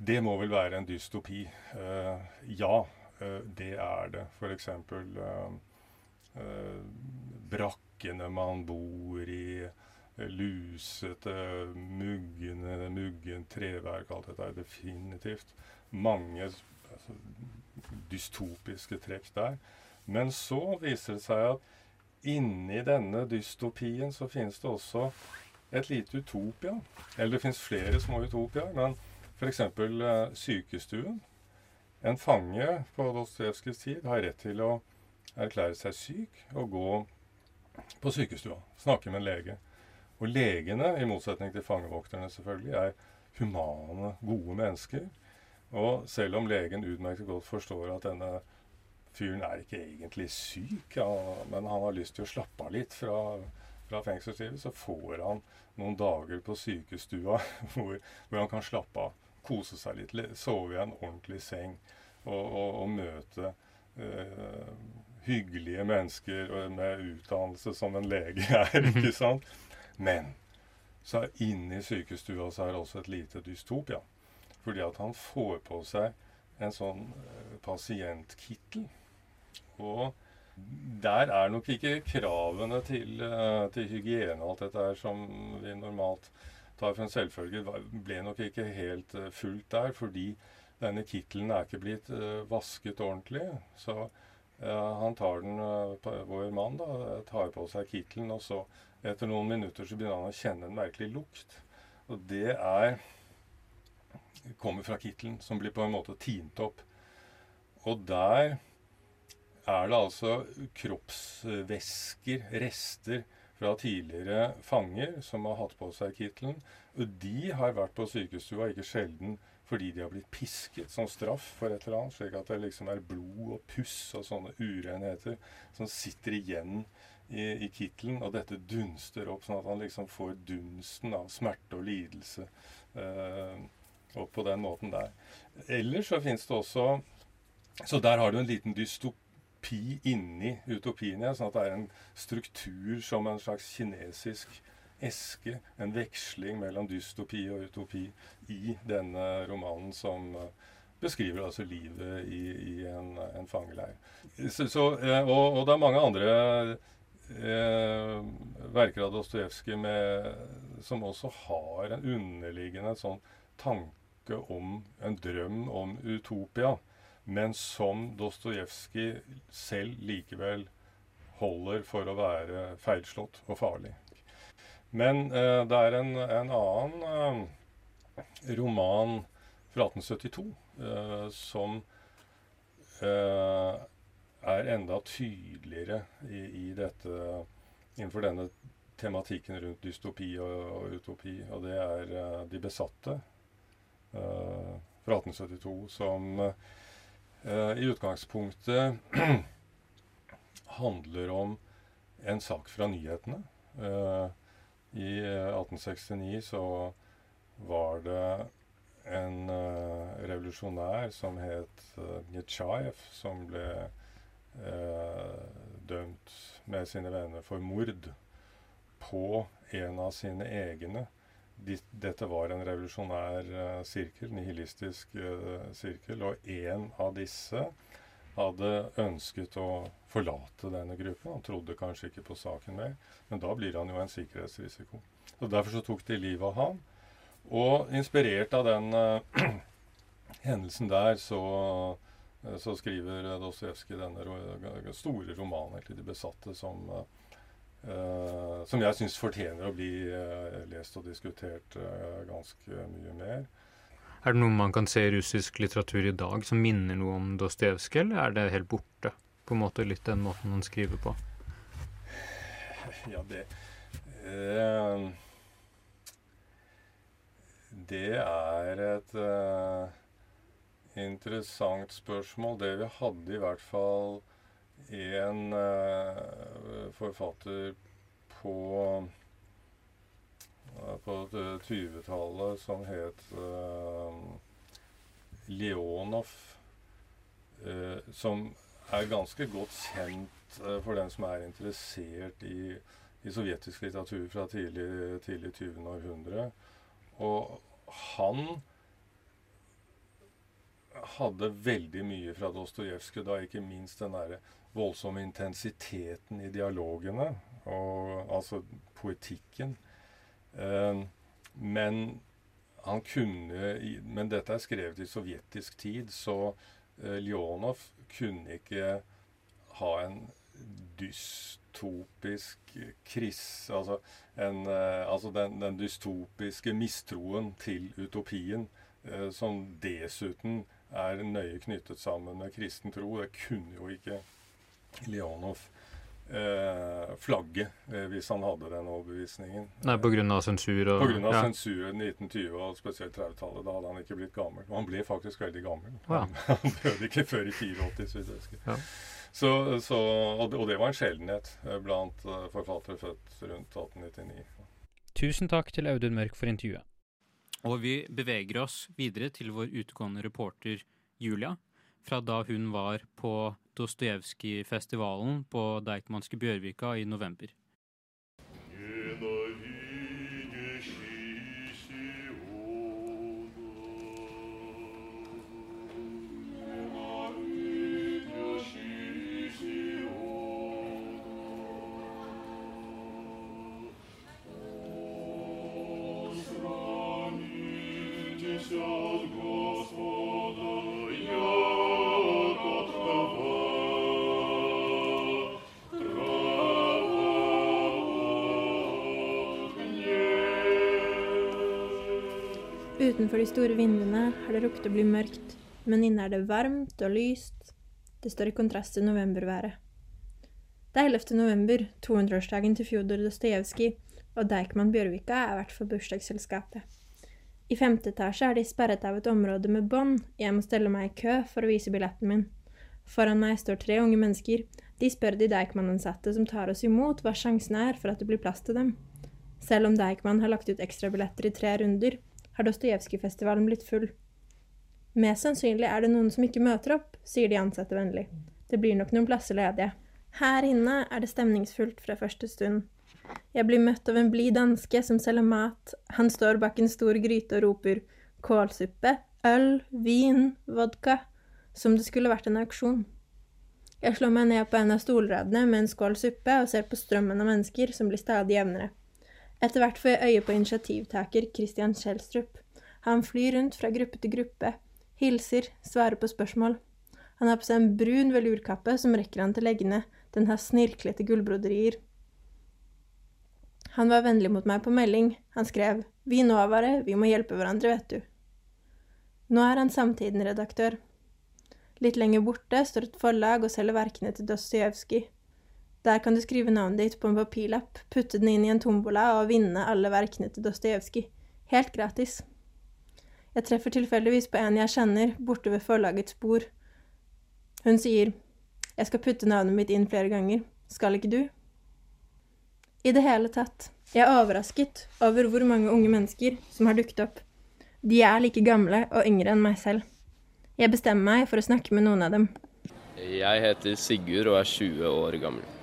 [SPEAKER 8] det må vel være en dystopi. Uh, ja, uh, det er det. F.eks. Uh, uh, brakkene man bor i, lusete, muggende, muggent treverk. Alt dette er definitivt mange altså, dystopiske trekk der. Men så viser det seg at inni denne dystopien så finnes det også et lite utopia. Eller det fins flere små utopiaer, men f.eks. Uh, sykestuen. En fange på Dostojevskijs tid har rett til å erklære seg syk og gå på sykestua. Snakke med en lege. Og legene, i motsetning til fangevokterne selvfølgelig, er humane, gode mennesker. Og selv om legen utmerket godt forstår at denne fyren er ikke egentlig syk, ja, men han har lyst til å slappe av litt fra fra fengselslivet, så får han noen dager på sykestua hvor, hvor, han kan slappe av, kose seg litt, sove i en ordentlig seng og, og, og møte uh, hyggelige mennesker med utdannelse som en lege er, ikke sant? Men så er inni sykestua så er det også et lite dystopia. Fordi at han får på seg en sånn uh, pasientkittel. Og der er nok ikke kravene til, uh, til hygiene og alt dette her som vi normalt tar for en selvfølge, ble nok ikke helt eh, fullt der. Fordi denne kittelen er ikke blitt uh, vasket ordentlig. Så han tar den, uh, vår mann, da, tar på seg kittelen, og så etter noen minutter så begynner han å kjenne en merkelig lukt. Og det er kommer fra kittelen, som blir på en måte tint opp. Og der er det altså kroppsvæsker, rester, fra tidligere fanger som har hatt på seg kittelen. Og de har vært på sykestua ikke sjelden fordi de har blitt pisket som straff for et eller annet, slik at det liksom er blod og puss og sånne urenheter som sitter igjen i, i kittelen. Og dette dunster opp, sånn at han liksom får dunsten av smerte og lidelse eh, opp på den måten der. Ellers så fins det også Så der har du en liten dystop utopi inni utopien igjen. Sånn at det er en struktur som en slags kinesisk eske. En veksling mellom dystopi og utopi i denne romanen som eh, beskriver altså livet i, i en, en, fangeleir. Så, så, eh, og, og, det er mange andre eh, verker av Dostojevskij som også har en underliggende sånn tanke om en drøm om utopia men som Dostojevskij selv likevel holder for å være feilslått og farlig. Men eh, det er en, en annen eh, roman fra 1872 eh, som eh, er enda tydeligere i, i, dette innenfor denne tematikken rundt dystopi og, og utopi, og det er eh, De besatte eh, fra 1872, som i utgangspunktet handler om en sak fra nyhetene. Eh, I 1869 så var det en revolusjonær som het Netsjajev, som ble dømt med sine venner for mord på en av sine egne. De, dette var en revolusjonær uh, sirkel, nihilistisk sirkel, og en av disse hadde ønsket å forlate denne gruppen. Han trodde kanskje ikke på saken mer, men da blir han jo en sikkerhetsrisiko. Og Derfor så tok de livet av ham. Og inspirert av den uh, hendelsen der, så, så skriver Dostojevskij denne store romanen, egentlig 'De besatte', som, uh, som jeg syns fortjener å bli lest og diskutert ganske mye mer.
[SPEAKER 2] Er det noe man kan se i russisk litteratur i dag som minner noe om Dostojevskij, eller er det helt borte? På en måte litt den måten han skriver på?
[SPEAKER 8] Ja, det det er et uh, interessant spørsmål. Det vi hadde i hvert fall en uh, forfatter på uh, på 20-tallet som het Leonov, som er ganske godt kjent for den som er interessert i, i sovjetisk litteratur fra tidlig, tidlig 20. århundre. Og han hadde veldig mye fra Dostojevskij, da ikke minst den derre voldsomme intensiteten i dialogene, og, altså poetikken. Eh, men han kunne Men dette er skrevet i sovjetisk tid, så eh, Ljonov kunne ikke ha en dystopisk kris Altså, en, eh, altså den, den, dystopiske mistroen til utopien, eh, som dessuten er nøye knyttet sammen med kristen tro. Det kunne jo ikke Leonov eh, flagge eh, hvis han hadde den overbevisningen.
[SPEAKER 2] Nei, pga. sensur? Og,
[SPEAKER 8] på grunn av ja. sensur i 1920 og spesielt 30-tallet. Da hadde han ikke blitt gammel. Og han ble faktisk veldig gammel. Ja. Han, døde ikke før i 84, så vidt jeg husker. Ja. Så, så, og, det var en sjeldenhet eh, blant eh, forfattere født rundt 1899.
[SPEAKER 2] Tusen takk til Audun Mørk for intervjuet. Og vi beveger oss videre til vår utegående reporter Julia, fra da hun var på Dostojevskij-festivalen på Deichmanske Bjørvika i november.
[SPEAKER 12] Utenfor de store vinduene har det rukket å bli mørkt, men inne er det varmt og lyst. Det står i kontrast til novemberværet. Det er 11. november, 200-årsdagen til Fjodor Dostojevskij, og Deichman Bjørvika er vert for bursdagsselskapet. I femte etasje er de sperret av et område med bånd, jeg må stelle meg i kø for å vise billetten min. Foran meg står tre unge mennesker, de spør de Deichman-ansatte som tar oss imot, hva sjansen er for at det blir plass til dem. Selv om Deichman har lagt ut ekstrabilletter i tre runder, har Dostojevskij-festivalen blitt full. Mest sannsynlig er det noen som ikke møter opp, sier de ansatte vennlig. Det blir nok noen plasser ledige. Her inne er det stemningsfullt fra første stund. Jeg blir møtt av en blid danske som selger mat. Han står bak en stor gryte og roper kålsuppe, øl, vin, vodka, som det skulle vært en auksjon. Jeg slår meg ned på en av stolradene med en skål suppe og ser på strømmen av mennesker som blir stadig jevnere. Etter hvert får jeg øye på initiativtaker Christian Kjelstrup. Han flyr rundt fra gruppe til gruppe, hilser, svarer på spørsmål. Han har på seg en brun velurkappe som rekker han til leggene, den har snirklete gullbroderier. Han var vennlig mot meg på melding. Han skrev 'Vi nåvare, vi må hjelpe hverandre, vet du'. Nå er han Samtiden-redaktør. Litt lenger borte står et forlag og selger verkene til Dostojevskij. Der kan du skrive navnet ditt på en papirlapp, putte den inn i en tombola og vinne alle verkene til Dostojevskij. Helt gratis. Jeg treffer tilfeldigvis på en jeg kjenner, borte ved forlagets bord. Hun sier, jeg skal putte navnet mitt inn flere ganger, skal ikke du? I det hele tatt. Jeg er overrasket over hvor mange unge mennesker som har dukket opp. De er like gamle og yngre enn meg selv. Jeg bestemmer meg for å snakke med noen av dem.
[SPEAKER 13] Jeg heter Sigurd og er 20 år gammel.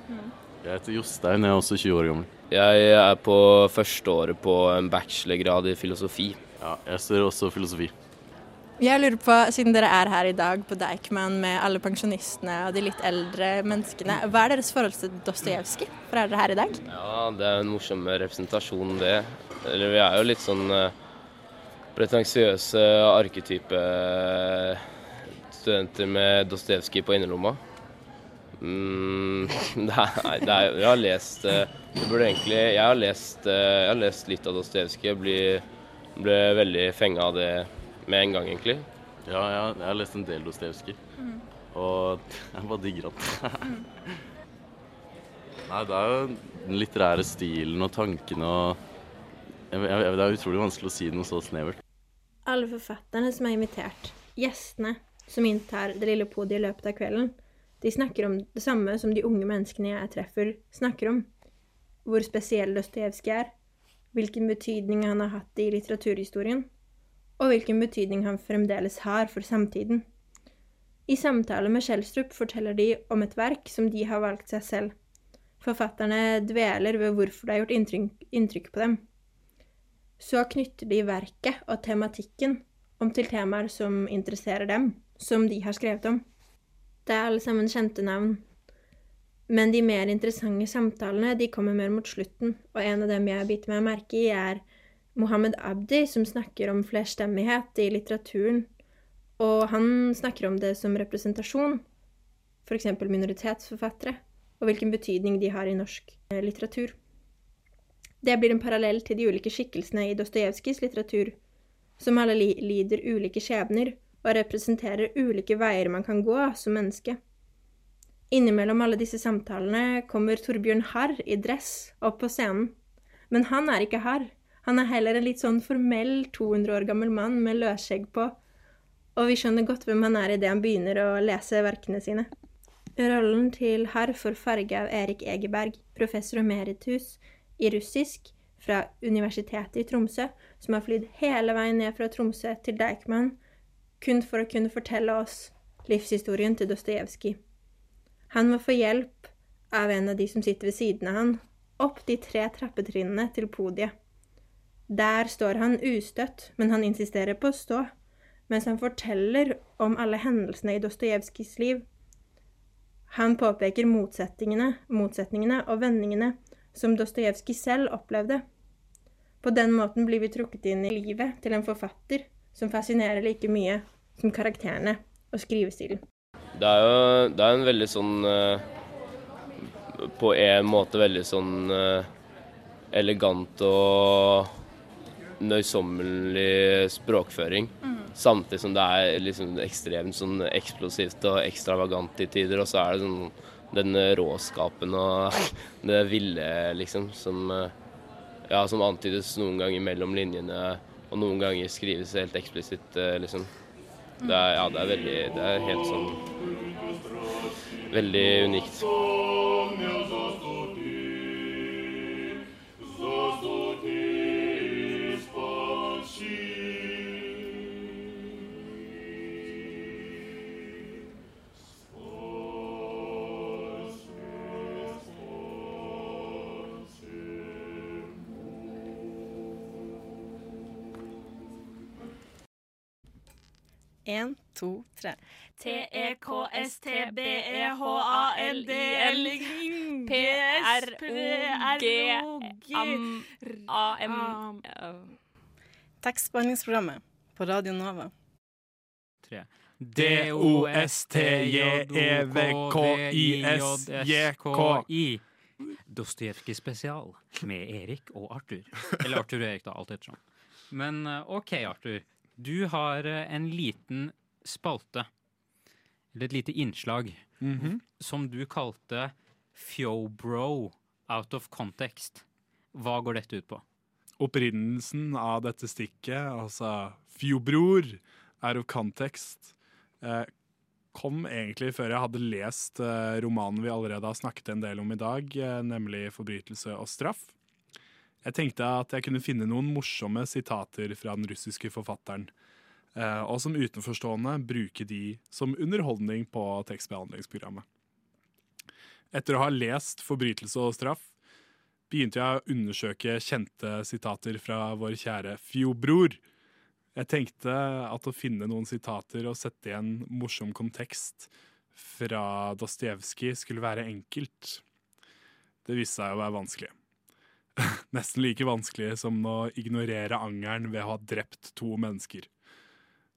[SPEAKER 14] Jeg heter Jostein, jeg er også 20 år gammel.
[SPEAKER 13] Jeg er på første året på en bachelorgrad i filosofi.
[SPEAKER 14] Ja, jeg studerer også filosofi.
[SPEAKER 15] Jeg lurer på, siden dere er her i dag på Deichman med alle pensjonistene og de litt eldre menneskene, hva er deres forhold til Dostojevskij? Hvorfor er dere her i dag?
[SPEAKER 13] Ja, det er en morsom representasjon, det. Eller vi er jo litt sånn uh, pretensiøse arketype eh, studenter med Dostojevskij på innerlomma. Mm, nei, det er, jeg har lest uh, det burde egentlig, jeg, har lest, uh, jeg har lest litt av Dostojevskij. Jeg ble, ble veldig fenga av det med en gang, egentlig.
[SPEAKER 14] Ja, jeg, jeg har lest en del Dostojevskij. Mm. Og jeg bare digger han. Nei, det er jo den litterære stilen og tankene og jeg, jeg, Det er utrolig vanskelig å si noe så snevert.
[SPEAKER 12] Alle forfatterne som er invitert, gjestene som inntar det lille podiet i løpet av kvelden, de snakker om det samme som de unge menneskene jeg treffer, snakker om. Hvor spesiell Dostojevskij er, hvilken betydning han har hatt i litteraturhistorien, og hvilken betydning han fremdeles har for samtiden. I samtale med Skjelstrup forteller de om et verk som de har valgt seg selv. Forfatterne dveler ved hvorfor det har gjort inntrykk, inntrykk på dem. Så knytter de verket og tematikken om til temaer som interesserer dem, som de har skrevet om. Det er alle sammen kjente navn. Men de mer interessante samtalene de kommer mer mot slutten, og en av dem jeg biter meg merke i, er Mohammed Abdi, som snakker om flerstemmighet i litteraturen. Og han snakker om det som representasjon, f.eks. minoritetsforfattere, og hvilken betydning de har i norsk eh, litteratur. Det blir en parallell til de ulike skikkelsene i Dostojevskijs litteratur, som alle lider ulike skjebner og representerer ulike veier man kan gå som menneske. Innimellom alle disse samtalene kommer Torbjørn Harr i dress opp på scenen. Men han er ikke Harr. Han er heller en litt sånn formell 200 år gammel mann med løsskjegg på, og vi skjønner godt hvem han er idet han begynner å lese verkene sine. Rollen til Harr får farge av Erik Egeberg, professor emeritus i russisk fra Universitetet i Tromsø, som har flydd hele veien ned fra Tromsø til Deichman kun for å kunne fortelle oss livshistorien til Dostojevskij. Han må få hjelp av en av de som sitter ved siden av han, opp de tre trappetrinnene til podiet. Der står han ustøtt, men han insisterer på å stå, mens han forteller om alle hendelsene i Dostojevskijs liv. Han påpeker motsetningene, motsetningene og vendingene som Dostojevskij selv opplevde. På den måten blir vi trukket inn i livet til en forfatter som fascinerer like mye som karakterene og skrivestilen.
[SPEAKER 13] Det er jo det er en veldig sånn uh, På en måte veldig sånn uh, elegant og nøysommelig språkføring. Mm. Samtidig som det er liksom ekstremt sånn eksplosivt og ekstravagant i tider. Og så er det sånn den råskapen og det ville, liksom, som, uh, ja, som antydes noen ganger mellom linjene og noen ganger skrives helt eksplisitt, liksom. Det er, ja, det er veldig Det er helt sånn Veldig unikt.
[SPEAKER 15] En, to, tre.
[SPEAKER 16] T-E-K-S-T-B-E-H-A-L-D-L P-R-O-G-A-M
[SPEAKER 15] Tekstbehandlingsprogrammet på Radio Nova.
[SPEAKER 2] Tre.
[SPEAKER 3] D-O-S-T-J-E-V-K-I-S-J-K-I.
[SPEAKER 2] Dostojevskij spesial med Erik og Arthur. Eller Arthur og Erik, da. Alt etter sånn. Men eh, OK, Arthur. Du har eh, en liten spalte, eller et lite innslag,
[SPEAKER 3] Mm -hmm.
[SPEAKER 2] som du kalte Fjobro out of context. Hva går dette ut på?
[SPEAKER 3] Opprinnelsen av dette stikket, altså fjobror, out of context. Eh, kom egentlig før jeg hadde lest eh, romanen vi allerede har snakket en del om i dag, nemlig 'Forbrytelse og straff'. Jeg tenkte at jeg kunne finne noen morsomme sitater fra den russiske forfatteren, eh, og som utenforstående bruke de som underholdning på tekstbehandlingsprogrammet. Etter å ha lest 'Forbrytelse og straff' begynte jeg å undersøke kjente sitater fra vår kjære Fjobror. Jeg tenkte at å finne noen sitater og sette i en morsom kontekst fra Dostojevskij skulle være enkelt. Det viste seg å være vanskelig. Nesten like vanskelig som å ignorere angeren ved å ha drept to mennesker.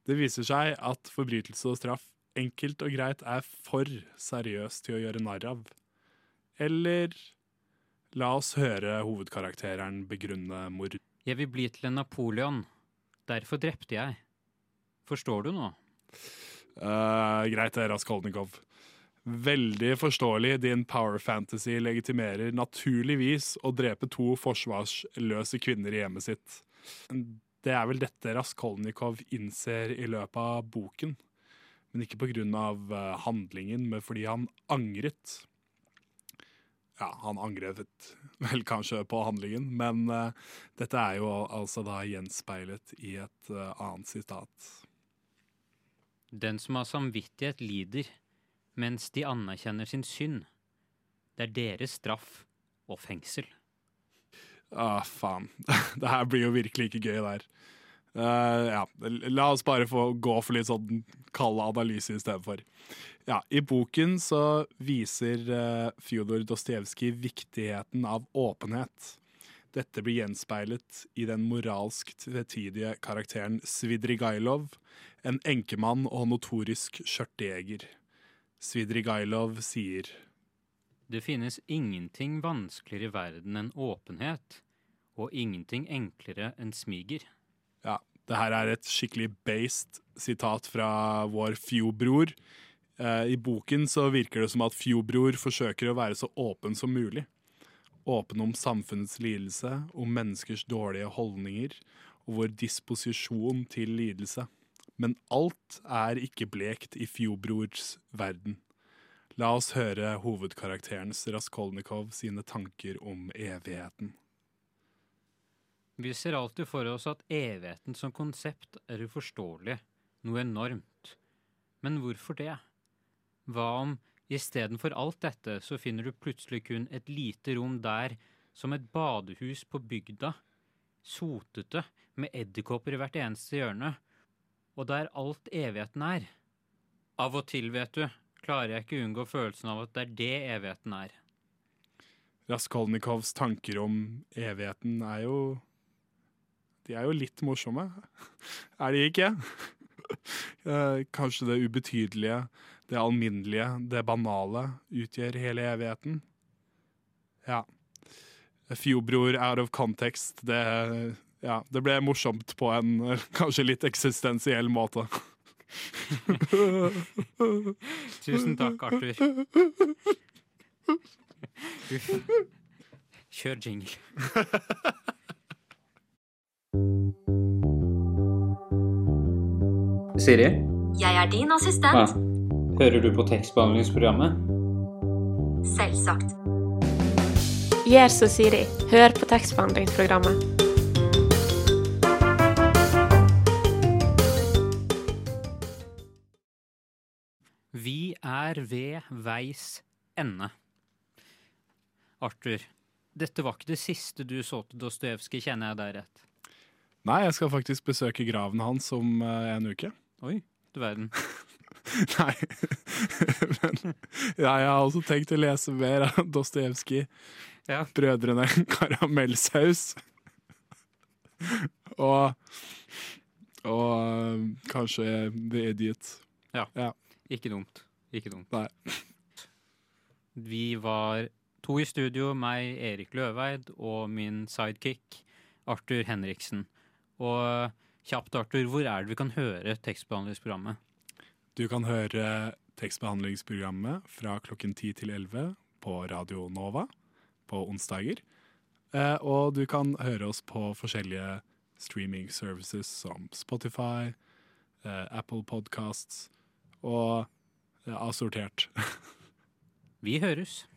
[SPEAKER 3] Det viser seg at forbrytelse og straff enkelt og greit er for seriøst til å gjøre narr av. Eller la oss høre hovedkarakteren begrunne mord.
[SPEAKER 2] Jeg vil bli til en Napoleon. Derfor drepte jeg. Forstår du nå?
[SPEAKER 3] Uh, greit det, Raskolnikov. Veldig forståelig. Din power fantasy legitimerer naturligvis å drepe to forsvarsløse kvinner i hjemmet sitt. Det er vel dette Raskolnikov innser i løpet av boken. Men ikke av eh, handlingen, men fordi han angret. Ja, han angret vel kanskje på handlingen, men uh, dette er jo altså da gjenspeilet i et uh, annet sitat.
[SPEAKER 2] Den som har samvittighet, lider, mens de anerkjenner sin synd. Det er deres straff og fengsel.
[SPEAKER 3] Ah, faen. Det her blir jo virkelig ikke gøy der. Uh, ja, la oss bare få gå for litt sånn kald analyse i stedet for. Ja, I boken så viser uh, Fjodor Dostojevskij viktigheten av åpenhet. Dette blir gjenspeilet i den moralsk tvetydige karakteren Svidrigailov, en enkemann og notorisk skjørtejeger. Svidrigailov sier
[SPEAKER 2] Det finnes ingenting vanskeligere i verden enn åpenhet, og ingenting enklere enn smiger.
[SPEAKER 3] Ja, det her er et skikkelig based sitat fra vår Fjo-bror. Eh, I boken så virker det som at Fjo-bror forsøker å være så åpen som mulig. Åpen om samfunnets lidelse, om menneskers dårlige holdninger og vår disposisjon til lidelse. Men alt er ikke blekt i Fjo-brors verden. La oss høre hovedkarakterens Raskolnikov sine tanker om evigheten.
[SPEAKER 2] Vi ser alltid for oss at evigheten som konsept er uforståelig, noe enormt. Men hvorfor det? Hva om istedenfor alt dette så finner du plutselig kun et lite rom der, som et badehus på bygda, sotete, med edderkopper i hvert eneste hjørne, og der alt evigheten er? Av og til, vet du, klarer jeg ikke unngå følelsen av at det er det evigheten er.
[SPEAKER 3] Raskolnikovs tanker om evigheten er jo De er jo litt morsomme. Er de ikke? Eh, Kanskje det ubetydelige, det alminnelige, det banale utgjør hele evigheten? Ja. Fjordbror out of context, det Ja, det ble morsomt på en eh, kanskje litt eksistensiell måte.
[SPEAKER 2] Tusen takk, Arthur. Uff. Kjør jingle.
[SPEAKER 16] Siri?
[SPEAKER 17] Jeg er din assistent.
[SPEAKER 16] Hører du på tekstbehandlingsprogrammet?
[SPEAKER 17] Selvsagt.
[SPEAKER 18] Gjør som Siri. Hør på tekstbehandlingsprogrammet.
[SPEAKER 2] Er ved veis ende. Arthur, dette var ikke det siste du så til Dostojevskij, kjenner jeg deg rett?
[SPEAKER 3] Nei, jeg skal faktisk besøke graven hans om eh, en uke.
[SPEAKER 2] Oi, du verden.
[SPEAKER 3] Nei, men ja, jeg har også tenkt å lese mer av Dostojevskij.
[SPEAKER 2] Ja.
[SPEAKER 3] Brødrene Karamellsaus. og Og eh, kanskje The Idiot.
[SPEAKER 2] Ja.
[SPEAKER 3] Ja.
[SPEAKER 2] Ikke dumt. Ikke dumt.
[SPEAKER 3] Nei.
[SPEAKER 2] Vi var to i studio, meg, Erik Løveid, og min sidekick, Arthur Henriksen. Og kjapt, Arthur, hvor er det vi kan høre tekstbehandlingsprogrammet?
[SPEAKER 3] Du kan høre tekstbehandlingsprogrammet fra klokken 10 til 11 på Radio Nova på onsdager. Eh, og du kan høre oss på forskjellige streaming services som Spotify, eh, Apple Podcasts og assortert.
[SPEAKER 2] Vi høres.